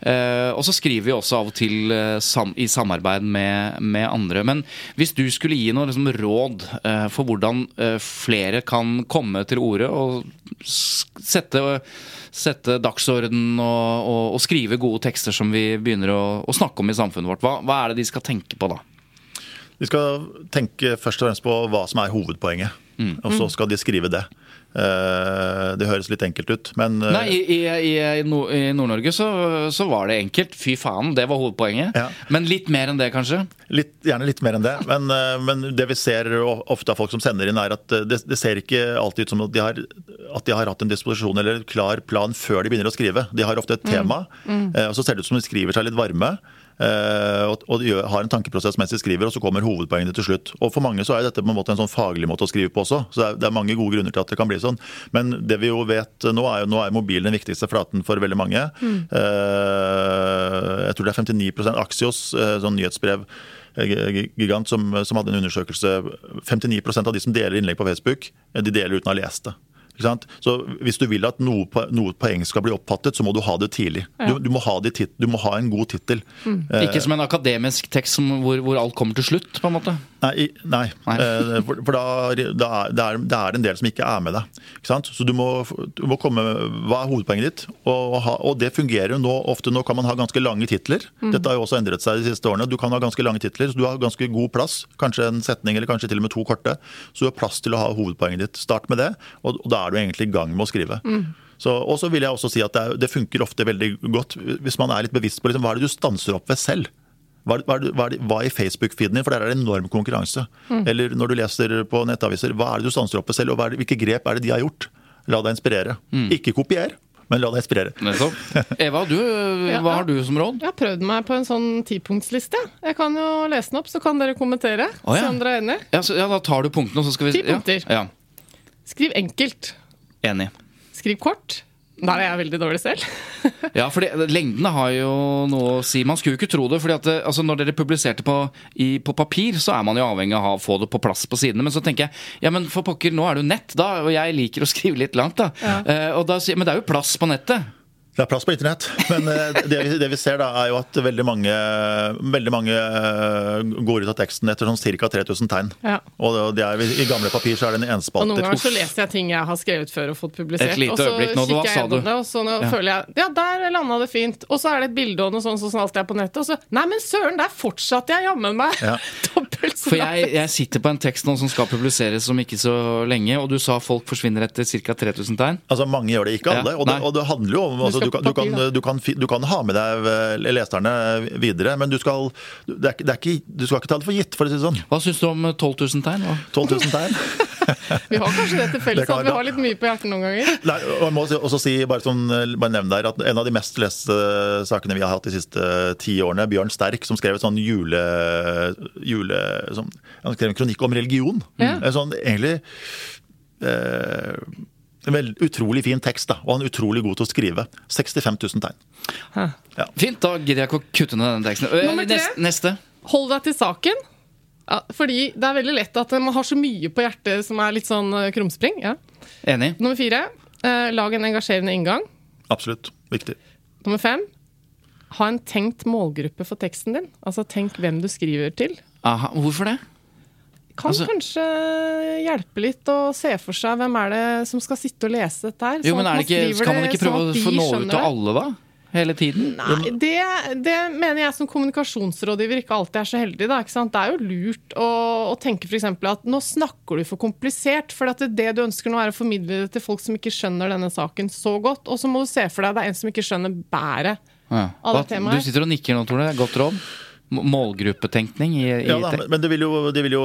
Eh, og så skriver vi også av og til i samarbeid med, med andre. Men hvis du skulle gi noe liksom, råd for hvordan flere kan komme til orde og sette sette dagsorden og, og, og skrive gode tekster som vi begynner å, å snakke om i samfunnet vårt. Hva, hva er det de skal tenke på da? De skal tenke først og fremst på hva som er hovedpoenget, Mm. og så skal de skrive det. Eh, Det høres litt enkelt ut, men eh, Nei, I, i, i, i Nord- i Nord-Norge så, så var det enkelt. Fy faen, det var hovedpoenget. Ja. Men litt mer enn det, kanskje? litt, gjerne litt mer enn det. Men, eh, men det vi ser ofte av folk som sender inn, er at det, det ser ikke alltid ut som at de, har, at de har hatt en disposisjon eller en klar plan før de begynner å skrive. De har ofte et tema, eh, og så ser det ut som de skriver seg litt varme. Eh, Og, og de har en tankeprosess mens de skriver, og så kommer hovedpoengene til slutt. Og For mange så er dette på en måte en sånn faglig måte å skrive på også. Så det er, det er mange gode grunner til at det kan bli sånn. Men det vi jo vet nå, er jo nå er mobilen den viktigste flaten for veldig mange. Mm. Jeg tror det er 59% Axios, eh, sånn nyhetsbrev eh, gigant som, som hadde en undersøkelse 59% av de som deler innlegg på Facebook, eh, de deler uten å ha lest det. Ikke sant? Så Hvis du vil at noe, noe poeng skal bli oppfattet, så må du ha det tidlig. Du, du, må, ha det, tit- du må ha en god tittel. Eh, Ikke som en akademisk tekst som, hvor, hvor alt kommer til slutt, på en måte. Nei, nei. Nei. Eh, for, for da, da er, det, er, det er en del som ikke er med deg. Så du må, du må komme Hva er hovedpoenget ditt? Og, ha, og det fungerer jo nå. Ofte nå kan man ha ganske lange titler. Dette har jo også endret seg de siste årene. Du kan ha ganske lange titler, så du har ganske god plass. Kanskje en setning eller kanskje til og med to korte. Så du har plass til å ha hovedpoenget ditt. Start med det, og, og da er du egentlig i gang med å skrive. Så, og så vil jeg også si at det, er, det funker ofte veldig godt hvis man er litt bevisst på liksom, hva er det du stanser opp ved selv. Hva, er hva, er hva, hva er i Facebook-feeden din? For der er det enorm konkurranse. Eller når du leser på nettaviser, hva er det du stanser opp på selv, og hva er det, hvilke grep er det de har gjort? La deg inspirere. Ikke kopier, men la deg inspirere. Nettopp. Eva, du, Ja. hva har du som råd? Jeg har prøvd meg på en sånn tipunktsliste. Jeg kan jo lese den opp, så kan dere kommentere. Oh, ja. Se om dere er enige. Ja, så, ja, Da tar du punktene, og så skal vi Ti punkter. Ja, ja. Skriv enkelt. Enig. Skriv kort. Der er jeg veldig dårlig selv. Ja, for lengdene har jo noe å si. Man skulle jo ikke tro det. fordi at altså Når dere publiserte på, i, på papir, så er man jo avhengig av å få det på plass på sidene. Men så tenker jeg ja, men for pokker, nå er det jo nett, da. Og jeg liker å skrive litt langt, da. Eh, og da men det er jo plass på nettet. Det er plass på internett, men eh, det vi, det vi ser da er jo at veldig mange, veldig mange eh, går ut av teksten etter sånn ca. 3000 tegn. Ja. Og er, I gamle papir så er det en Og noen ganger så leser jeg ting jeg har skrevet før og fått publisert. Et lite øyeblikk nå, hva sa du? det, og så nå føler jeg ja, der landa det fint. Og så er det et bilde og noe sånt så alt jeg på nettet. Og så nei, men søren, der fortsatte jeg jammen meg Ja. For jeg, jeg sitter på en tekst nå som skal publiseres om ikke så lenge, og du sa folk forsvinner etter ca. 3000 tegn. Altså Mange gjør det, ikke alle. Ja, og, det, og det handler jo om altså, du, kan, du, kan, du, kan, du kan ha med deg eh, leserne videre, men du skal, det er, ikke- det er ikke, du skal ikke ta det for gitt, for å si det sånn. Hva syns du om 12 000 tegn? Hva? 12 000 tegn. Vi har kanskje det til Det felles kan at vi har litt mye på hjertet noen ganger. Nei, og jeg må også si, bare, sånn, bare nevne der, at En av de mest leste sakene vi har hatt de siste ti årene, Bjørn Sterk, som skrev et sånn jule... jule sånn, han skrev en kronikk om religion. Ja. En sånn egentlig eh, en veldig utrolig fin tekst, da, og han er utrolig god til å skrive. 65 000 tegn. Fint, da gidder jeg ikke å kutte ned den teksten. Eh, Nummer tre. Neste. neste. Hold deg til saken. Ja, fordi det er veldig lett at man har så mye på hjertet som er litt sånn eh, krumspring. Ja. Enig. Nummer fire. Eh, lag en engasjerende inngang. Absolutt. Viktig. Nummer fem. Ha en tenkt målgruppe for teksten din. Altså tenk hvem du skriver til. Aha, hvorfor det? Kan Altså- kanskje hjelpe litt å se for seg hvem er det som skal sitte og lese dette her. Jo, sånn men det ikke, Skal man ikke prøve sånn å nå ut til alle, da? Hele tiden? Nei, det, det mener jeg som kommunikasjonsrådgiver ikke alltid er så heldig. Da? Det er jo lurt å, å tenke f.eks. at nå snakker du for komplisert. For det, det du ønsker nå er å formidle det til folk som ikke skjønner denne saken så godt. Og så må du se for deg det er en som ikke skjønner bæret Ja. av det temaet. Du sitter og nikker nå, Tone. Godt råd. Må- Målgruppetenkning i, i Ja, da, men- det vil jo, det vil jo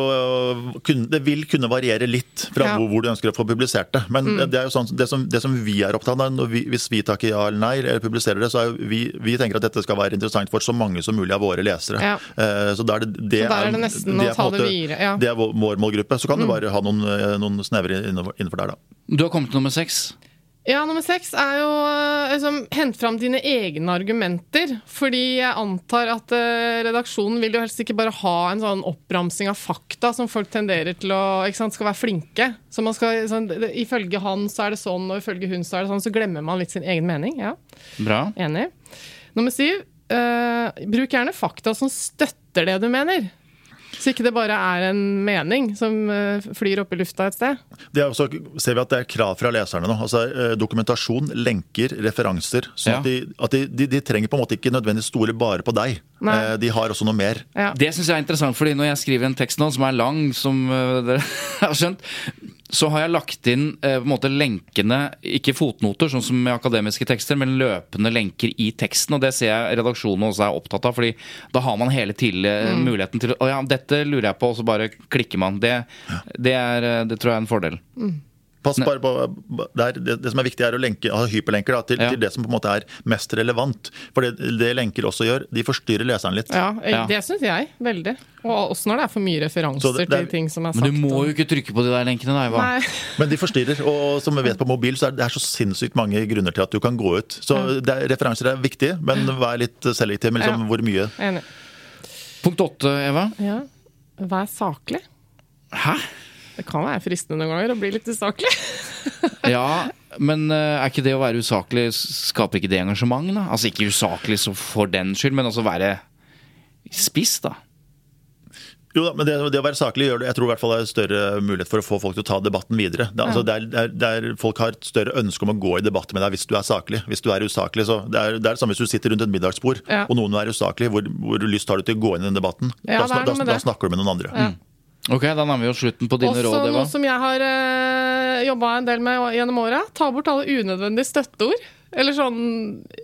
kunne, det vil kunne variere litt fra Ja. hvor, hvor du ønsker å få publisert det. Men det er jo sånn, det som, det som vi er opptatt av, når vi, hvis vi takker ja eller nei, eller publiserer det, så er jo vi, vi tenker at dette skal være interessant for så mange som mulig av våre lesere. Ja. Eh, Så da er det, det, Så der er det nesten er å ta måte, det videre, ja. Mm. Det er vår målgruppe. Så kan du bare ha noen, eh, noen snevre innenfor innenfor der, da. Du har kommet til nummer seks. Ja, nummer seks er jo eh, liksom, hent fram dine egne argumenter. Fordi jeg antar at eh, redaksjonen vil jo helst ikke bare ha en sånn oppramsing av fakta som folk tenderer til å ikke sant, skal være flinke. Så man skal, sånn, Ifølge han så er det sånn, og ifølge hun så er det sånn. Så glemmer man litt sin egen mening. Ja, Bra. Enig. Nummer syv. eh, bruk gjerne fakta som støtter det du mener. Så ikke det bare er en mening som eh, flyr opp i lufta et sted. Det er også, ser vi at det er krav fra leserne nå. altså eh, Dokumentasjon, lenker, referanser. sånn Ja. at, de, at de, de, de trenger på en måte ikke nødvendigvis stole bare på deg. Nei. Eh, De har også noe mer. Ja. Det syns jeg er interessant, fordi når jeg skriver en tekst nå som er lang, som dere har skjønt, så har jeg lagt inn eh, på en måte lenkene, ikke fotnoter, sånn som i akademiske tekster, men løpende lenker i teksten. Og det ser jeg redaksjonen også er opptatt av, fordi da har man hele tidlig mm. muligheten til Å ja, dette lurer jeg på, og så bare klikker man. Det, det, er, øh, det tror jeg er en fordel. Pass bare på, det, er, det, det som er viktig, er å lenke, ha hyperlenker da, til, Ja. til det som på en måte er mest relevant. For det, det lenker også gjør, de forstyrrer leseren litt. Ja, Ja. det syns jeg. Veldig. Og også når det er for mye referanser det- det er- til ting som er sagt. Men du må jo ikke trykke på de der lenkene, da. Nei. Men de forstyrrer. Og som vi vet på mobil, så er det er så sinnssykt mange grunner til at du kan gå ut. Så det er, referanser er viktige, men vær litt selektiv med liksom Ja. hvor mye. Enig. Punkt åtte, Eva. Ja. Vær saklig. Hæ? Det kan være fristende noen ganger å bli litt usaklig. Ja, men øh, er ikke det å være usaklig Skaper ikke det engasjement, da? Altså ikke usaklig så for den skyld, men altså være spiss, da. Jo da, men det, det å være saklig gjør det, jeg tror i hvert fall det er større mulighet for å få folk til å ta debatten videre. Det, altså, det er, det er, det er, folk har et større ønske om å gå i debatt med deg hvis du er saklig. Hvis du er usaklig, så Det er det, er det samme hvis du sitter rundt et middagsbord Ja. og noen er usaklig. Hvor, hvor lyst har du til å gå inn i den debatten? Ja, da, da, da snakker du med noen andre. Ok, da nærmer vi oss slutten på dine Også råd, Eva. noe som jeg har uh, jobba en del med gjennom åra. Ta bort alle unødvendige støtteord. Eller sånn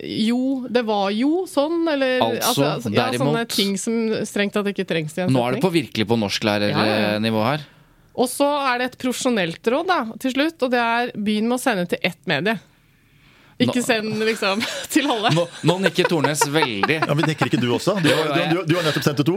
Jo, det var jo sånn, eller Altså, ja, derimot. Sånne ting som strengt tatt ikke trengs i en Nå er det på virkelig på norsklærernivå her. Og så er det et profesjonelt råd da, til slutt, og det er begynn med å sende til ett medie. Ikke send liksom til alle. Nå, nå nikker Tornes veldig. Ja, Men nikker ikke du også? Du, har- du, du, du har nettopp sendt det to.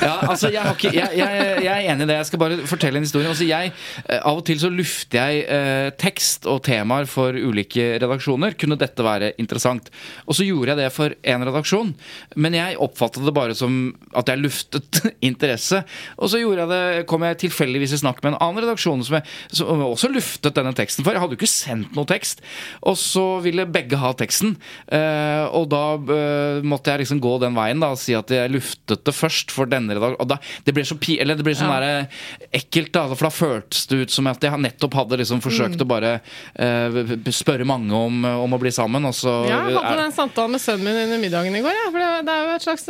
Ja, altså, jeg, har ikke, jeg, jeg, jeg er enig i det. Jeg skal bare fortelle en historie. Altså, jeg, eh, av og til så lufter jeg eh, tekst og temaer for ulike redaksjoner. Kunne dette være interessant? Og så gjorde jeg det for én redaksjon. Men jeg oppfattet det bare som at jeg luftet interesse. Og så gjorde jeg det, kom jeg tilfeldigvis i snakk med en annen redaksjon som, jeg, som også luftet denne teksten for. Jeg hadde jo ikke sendt noe tekst. Og så ville begge ha teksten. Eh, og da eh, måtte jeg liksom gå den veien da, og si at jeg luftet det først for denne redaktøren. Det ble så pi eller det ble sånn Ja. der, eh, ekkelt, da, for da føltes det ut som at jeg nettopp hadde liksom forsøkt Mm. å bare eh, spørre mange om, om å bli sammen, og så Ja, jeg hadde er- den samtalen med sønnen min under middagen i går. Ja, for det, det er jo et slags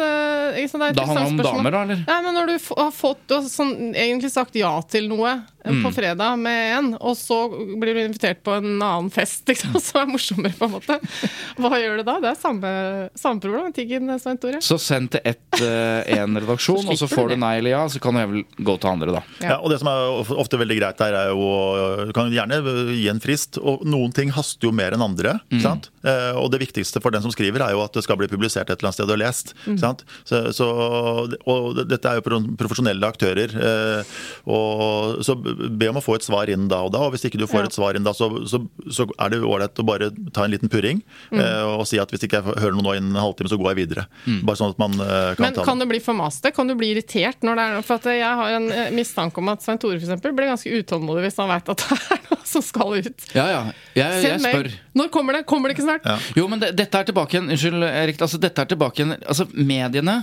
liksom, Da handler det om damer, da, eller? Nei, men Når du har fått du har sånn, egentlig sagt ja til noe Mm. på fredag med en, og så blir du invitert på en annen fest liksom, som er morsommere, på en måte. Hva gjør du da? Det er samme, samme problematikken, Svein Tore. Så send til ett, eh, en redaksjon, Så og så får du du nei eller ja, så kan du vel gå til andre, da. Ja. Ja, og det som er ofte veldig greit her, er jo Du kan gjerne gi en frist, og noen ting haster jo mer enn andre. ikke sant? Eh, og det viktigste for den som skriver, er jo at det skal bli publisert et eller annet sted og lest. ikke sant? Så, så, og dette er jo profesjonelle aktører. eh, og Så be om å få et svar inn da og da, og hvis ikke du får Ja. et svar inn da, så, så, så er det ålreit å bare ta en liten purring mm. og si at hvis ikke jeg hører noe nå innen en halvtime, så går jeg videre. Bare sånn at man eh, kan Men ta kan det. det bli for maste? Kan du bli irritert når det er noe? For at jeg har en eh, mistanke om at Svein Tore eksempel, blir ganske utålmodig hvis han veit at det er noe som skal ut. Ja, ja. Jeg, jeg spør. Når kommer det? Kommer det ikke snart? Ja. Jo, men det, dette er tilbake igjen Unnskyld, Erik. Altså, dette er tilbake igjen Altså, Mediene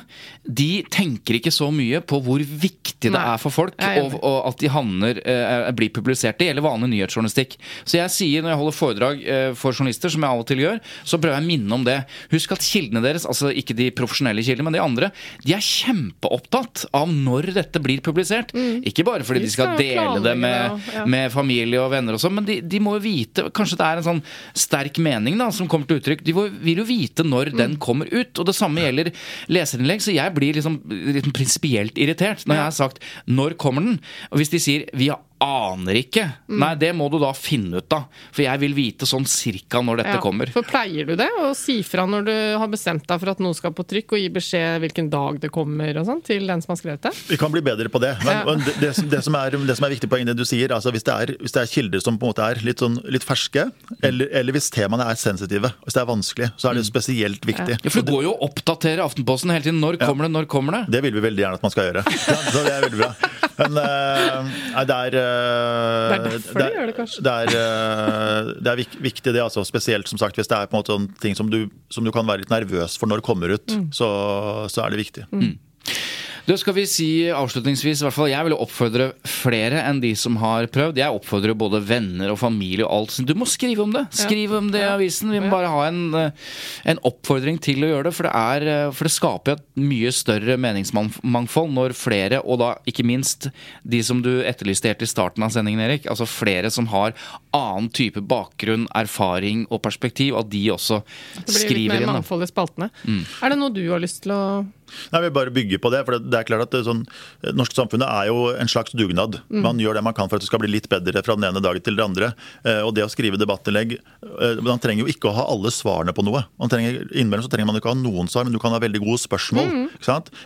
de tenker ikke så mye på hvor viktig det er for folk, og, og at de handler, eh, blir publisert. Det gjelder vanlig nyhetsjournalistikk. Så jeg sier når jeg holder foredrag eh, for journalister, som jeg av og til gjør, så prøver jeg å minne om det. Husk at kildene deres, altså ikke de profesjonelle kildene, men de andre, de er kjempeopptatt av når dette blir publisert. Ikke bare fordi de De skal skal dele det med, ja. med familie og venner og sånn, men de, de må jo vite Kanskje det er en sånn sterk mening da, som kommer til uttrykk. De vil jo vite når den Mm. kommer ut. Og det samme gjelder leserinnlegg, så jeg blir liksom, liksom prinsipielt irritert når jeg har sagt 'når kommer den?' Og hvis de sier 'vi aner ikke', Mm. nei, det må du da finne ut av. For jeg vil vite sånn cirka når dette Ja, kommer. For pleier du det? Å si fra når du har bestemt deg for at noe skal på trykk, og gi beskjed hvilken dag det kommer og sånn, til den som har skrevet det? Vi kan bli bedre på det. Men, Ja. det, det, som, det, som er, det som er viktig poeng, det du sier, altså hvis det er, hvis det er kilder som på en måte er litt, sånn, litt ferske, eller, eller hvis temaene er sensitive, hvis det er vanskelig, så er det spesielt viktig. Ja, for det går jo å oppdatere Aftenposten hele tiden. Når kommer det, når kommer det? Det vil vi veldig gjerne at man skal gjøre. Ja, så det er veldig bra. Men uh, nei, det er Det er derfor de gjør det, kanskje. Det er, eh, det er viktig, det. altså Spesielt som sagt, hvis det er på en måte sånn ting som du, som du kan være litt nervøs for når det kommer ut, Mm. så, så er det viktig. Det skal vi si avslutningsvis, i hvert fall jeg vil oppfordre flere enn de som har prøvd. Jeg oppfordrer både venner og familie og alt. Du må skrive om det! Skriv om det i avisen. Vi må bare ha en, eh, en oppfordring til å gjøre det. For det, er, eh, for det skaper et mye større meningsmangfold når flere, og da ikke minst de som du etterlyste helt i starten av sendingen, Erik, altså flere som har annen type bakgrunn, erfaring og perspektiv, at de også skriver inn. Det blir litt mer mangfold i spaltene. Mm. Er det noe du har lyst til å Nei, Vi bare bygger på det. for Det det er klart at det, er sånn, det norske samfunnet er jo en slags dugnad. Mm. Man gjør det man kan for at det skal bli litt bedre fra den ene dagen til den andre. Eh, Og det å skrive debattinnlegg eh, Man trenger jo ikke å ha alle svarene på noe. Man trenger, innimellom så trenger man ikke å ha noen svar, men du kan ha veldig gode spørsmål. Mm.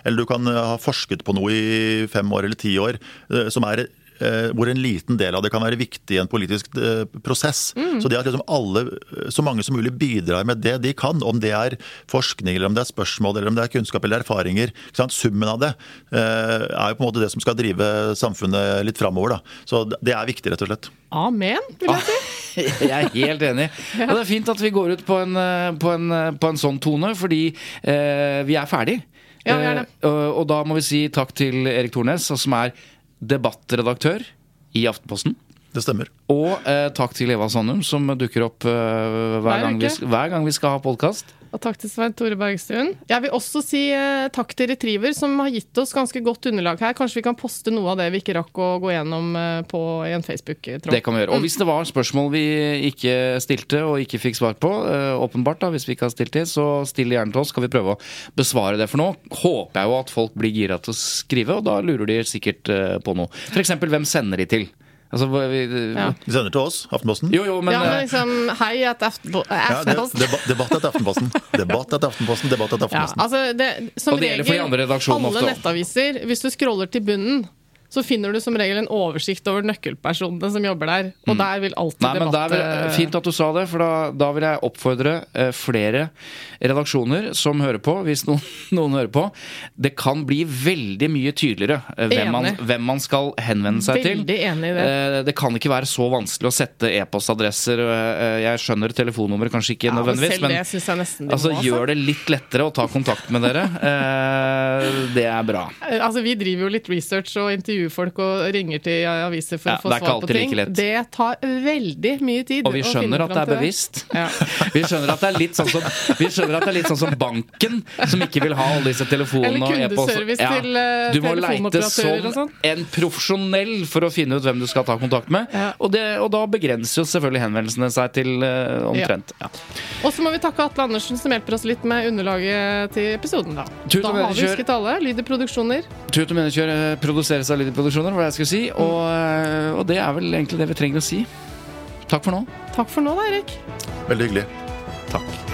Eller du kan eh, ha forsket på noe i fem år eller ti år eh, som er eh, hvor en liten del av det kan være viktig i en politisk prosess. prosess. Så det at liksom alle, eh, så mange som mulig bidrar med det de kan, om det er forskning, eller om det er spørsmål, eller om det er kunnskap eller erfaringer, ikke sant? summen av det eh, er jo på en måte det som skal drive samfunnet litt framover. Da. Så det er viktig, rett og slett. Amen, vil jeg si. Jeg er helt enig. Og det er fint at vi går ut på en, eh, på en, eh, på en sånn tone, fordi eh, vi er ferdig. Ja, vi er det. Eh, og, og da må vi si takk til Erik Tornes, som er debattredaktør i Aftenposten. Det stemmer. Og eh, takk til Eva Sandum, som dukker opp eh, hver, Hver gang vi, hver gang vi skal ha podkast. Og takk til Svein Tore Bergstuen. Jeg vil også si eh, takk til Retriever, som har gitt oss ganske godt underlag her. Kanskje vi kan poste noe av det vi ikke rakk å gå gjennom eh, på i en Facebook-tråd. Det kan vi gjøre. Og hvis det var spørsmål vi ikke stilte og ikke fikk svar på, eh, åpenbart da, hvis vi ikke har stilt det, så still gjerne til oss, skal vi prøve å besvare det. For nå håper jeg jo at folk blir gira til å skrive, og da lurer de sikkert eh, på noe. F.eks. hvem sender de til? Altså, vi, Ja. De sender til oss, Aftenposten. Jo, jo, men, ja, men eh, liksom, hei at Aftenpo- eh, Ja, det, debatt, debatt etter Aftenposten. Debatt etter Aftenposten, debatt etter Ja, Aftenposten. altså det, som regel, alle ofte. nettaviser, hvis du scroller til bunnen, så finner du som regel en oversikt over nøkkelpersonene som jobber der. Og der vil alltid Mm. Nei, debatt det eh, Fint at du sa det, for da, da vil jeg oppfordre eh, flere redaksjoner som hører på, hvis noen, noen hører på. Det kan bli veldig mye tydeligere eh, hvem man, hvem man skal henvende seg til. Veldig enig i det. Eh, det kan ikke være så vanskelig å sette e-postadresser. Jeg skjønner telefonnummer kanskje ikke Ja, men nødvendigvis, men det synes jeg de altså, må, altså. gjør det litt lettere å ta kontakt med dere. Det er bra. Altså, vi driver jo litt research og intervjuer folk og ringer til aviser for Ja, å få svar på ting. Det tar veldig mye tid. Og vi skjønner at det er bevisst. Ja. Vi skjønner at det er litt sånn som, vi skjønner at det er litt sånn som banken, som ikke vil ha alle disse telefonene og e-post. til, eh, Du må leite som sånn. en profesjonell for å finne ut hvem du skal ta kontakt med. Ja. Og, det, og da begrenser jo selvfølgelig henvendelsene seg til uh, omtrent. Ja. Og så må vi takke Atle Andersen, som hjelper oss litt med underlaget til episoden. Da, Tut da har vi husket alle. Lyder Produksjoner. Tut og Menneskjør produseres av Lydi Produksjoner, hva jeg skulle si. Og, eh, og det er vel egentlig det vi trenger å si. Takk for nå. Takk for nå, da, Erik. Veldig hyggelig. Takk.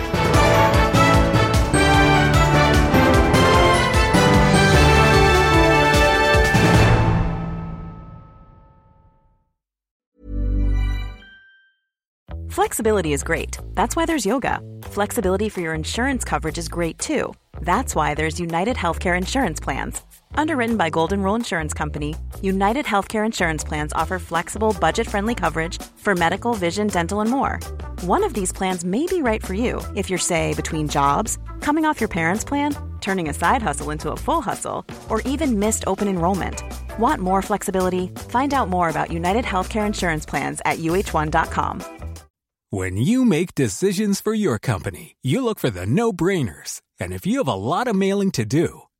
Flexibility is great. That's why there's yoga. Flexibility for your insurance coverage is great too. That's why there's United Healthcare Insurance Plans. Underwritten by Golden Rule Insurance Company, United Healthcare Insurance Plans offer flexible, budget friendly coverage for medical, vision, dental, and more. One of these plans may be right for you if you're, say, between jobs, coming off your parents' plan, turning a side hustle into a full hustle, or even missed open enrollment. Want more flexibility? Find out more about United Healthcare Insurance Plans at uh1.com. When you make decisions for your company, you look for the no brainers. And if you have a lot of mailing to do,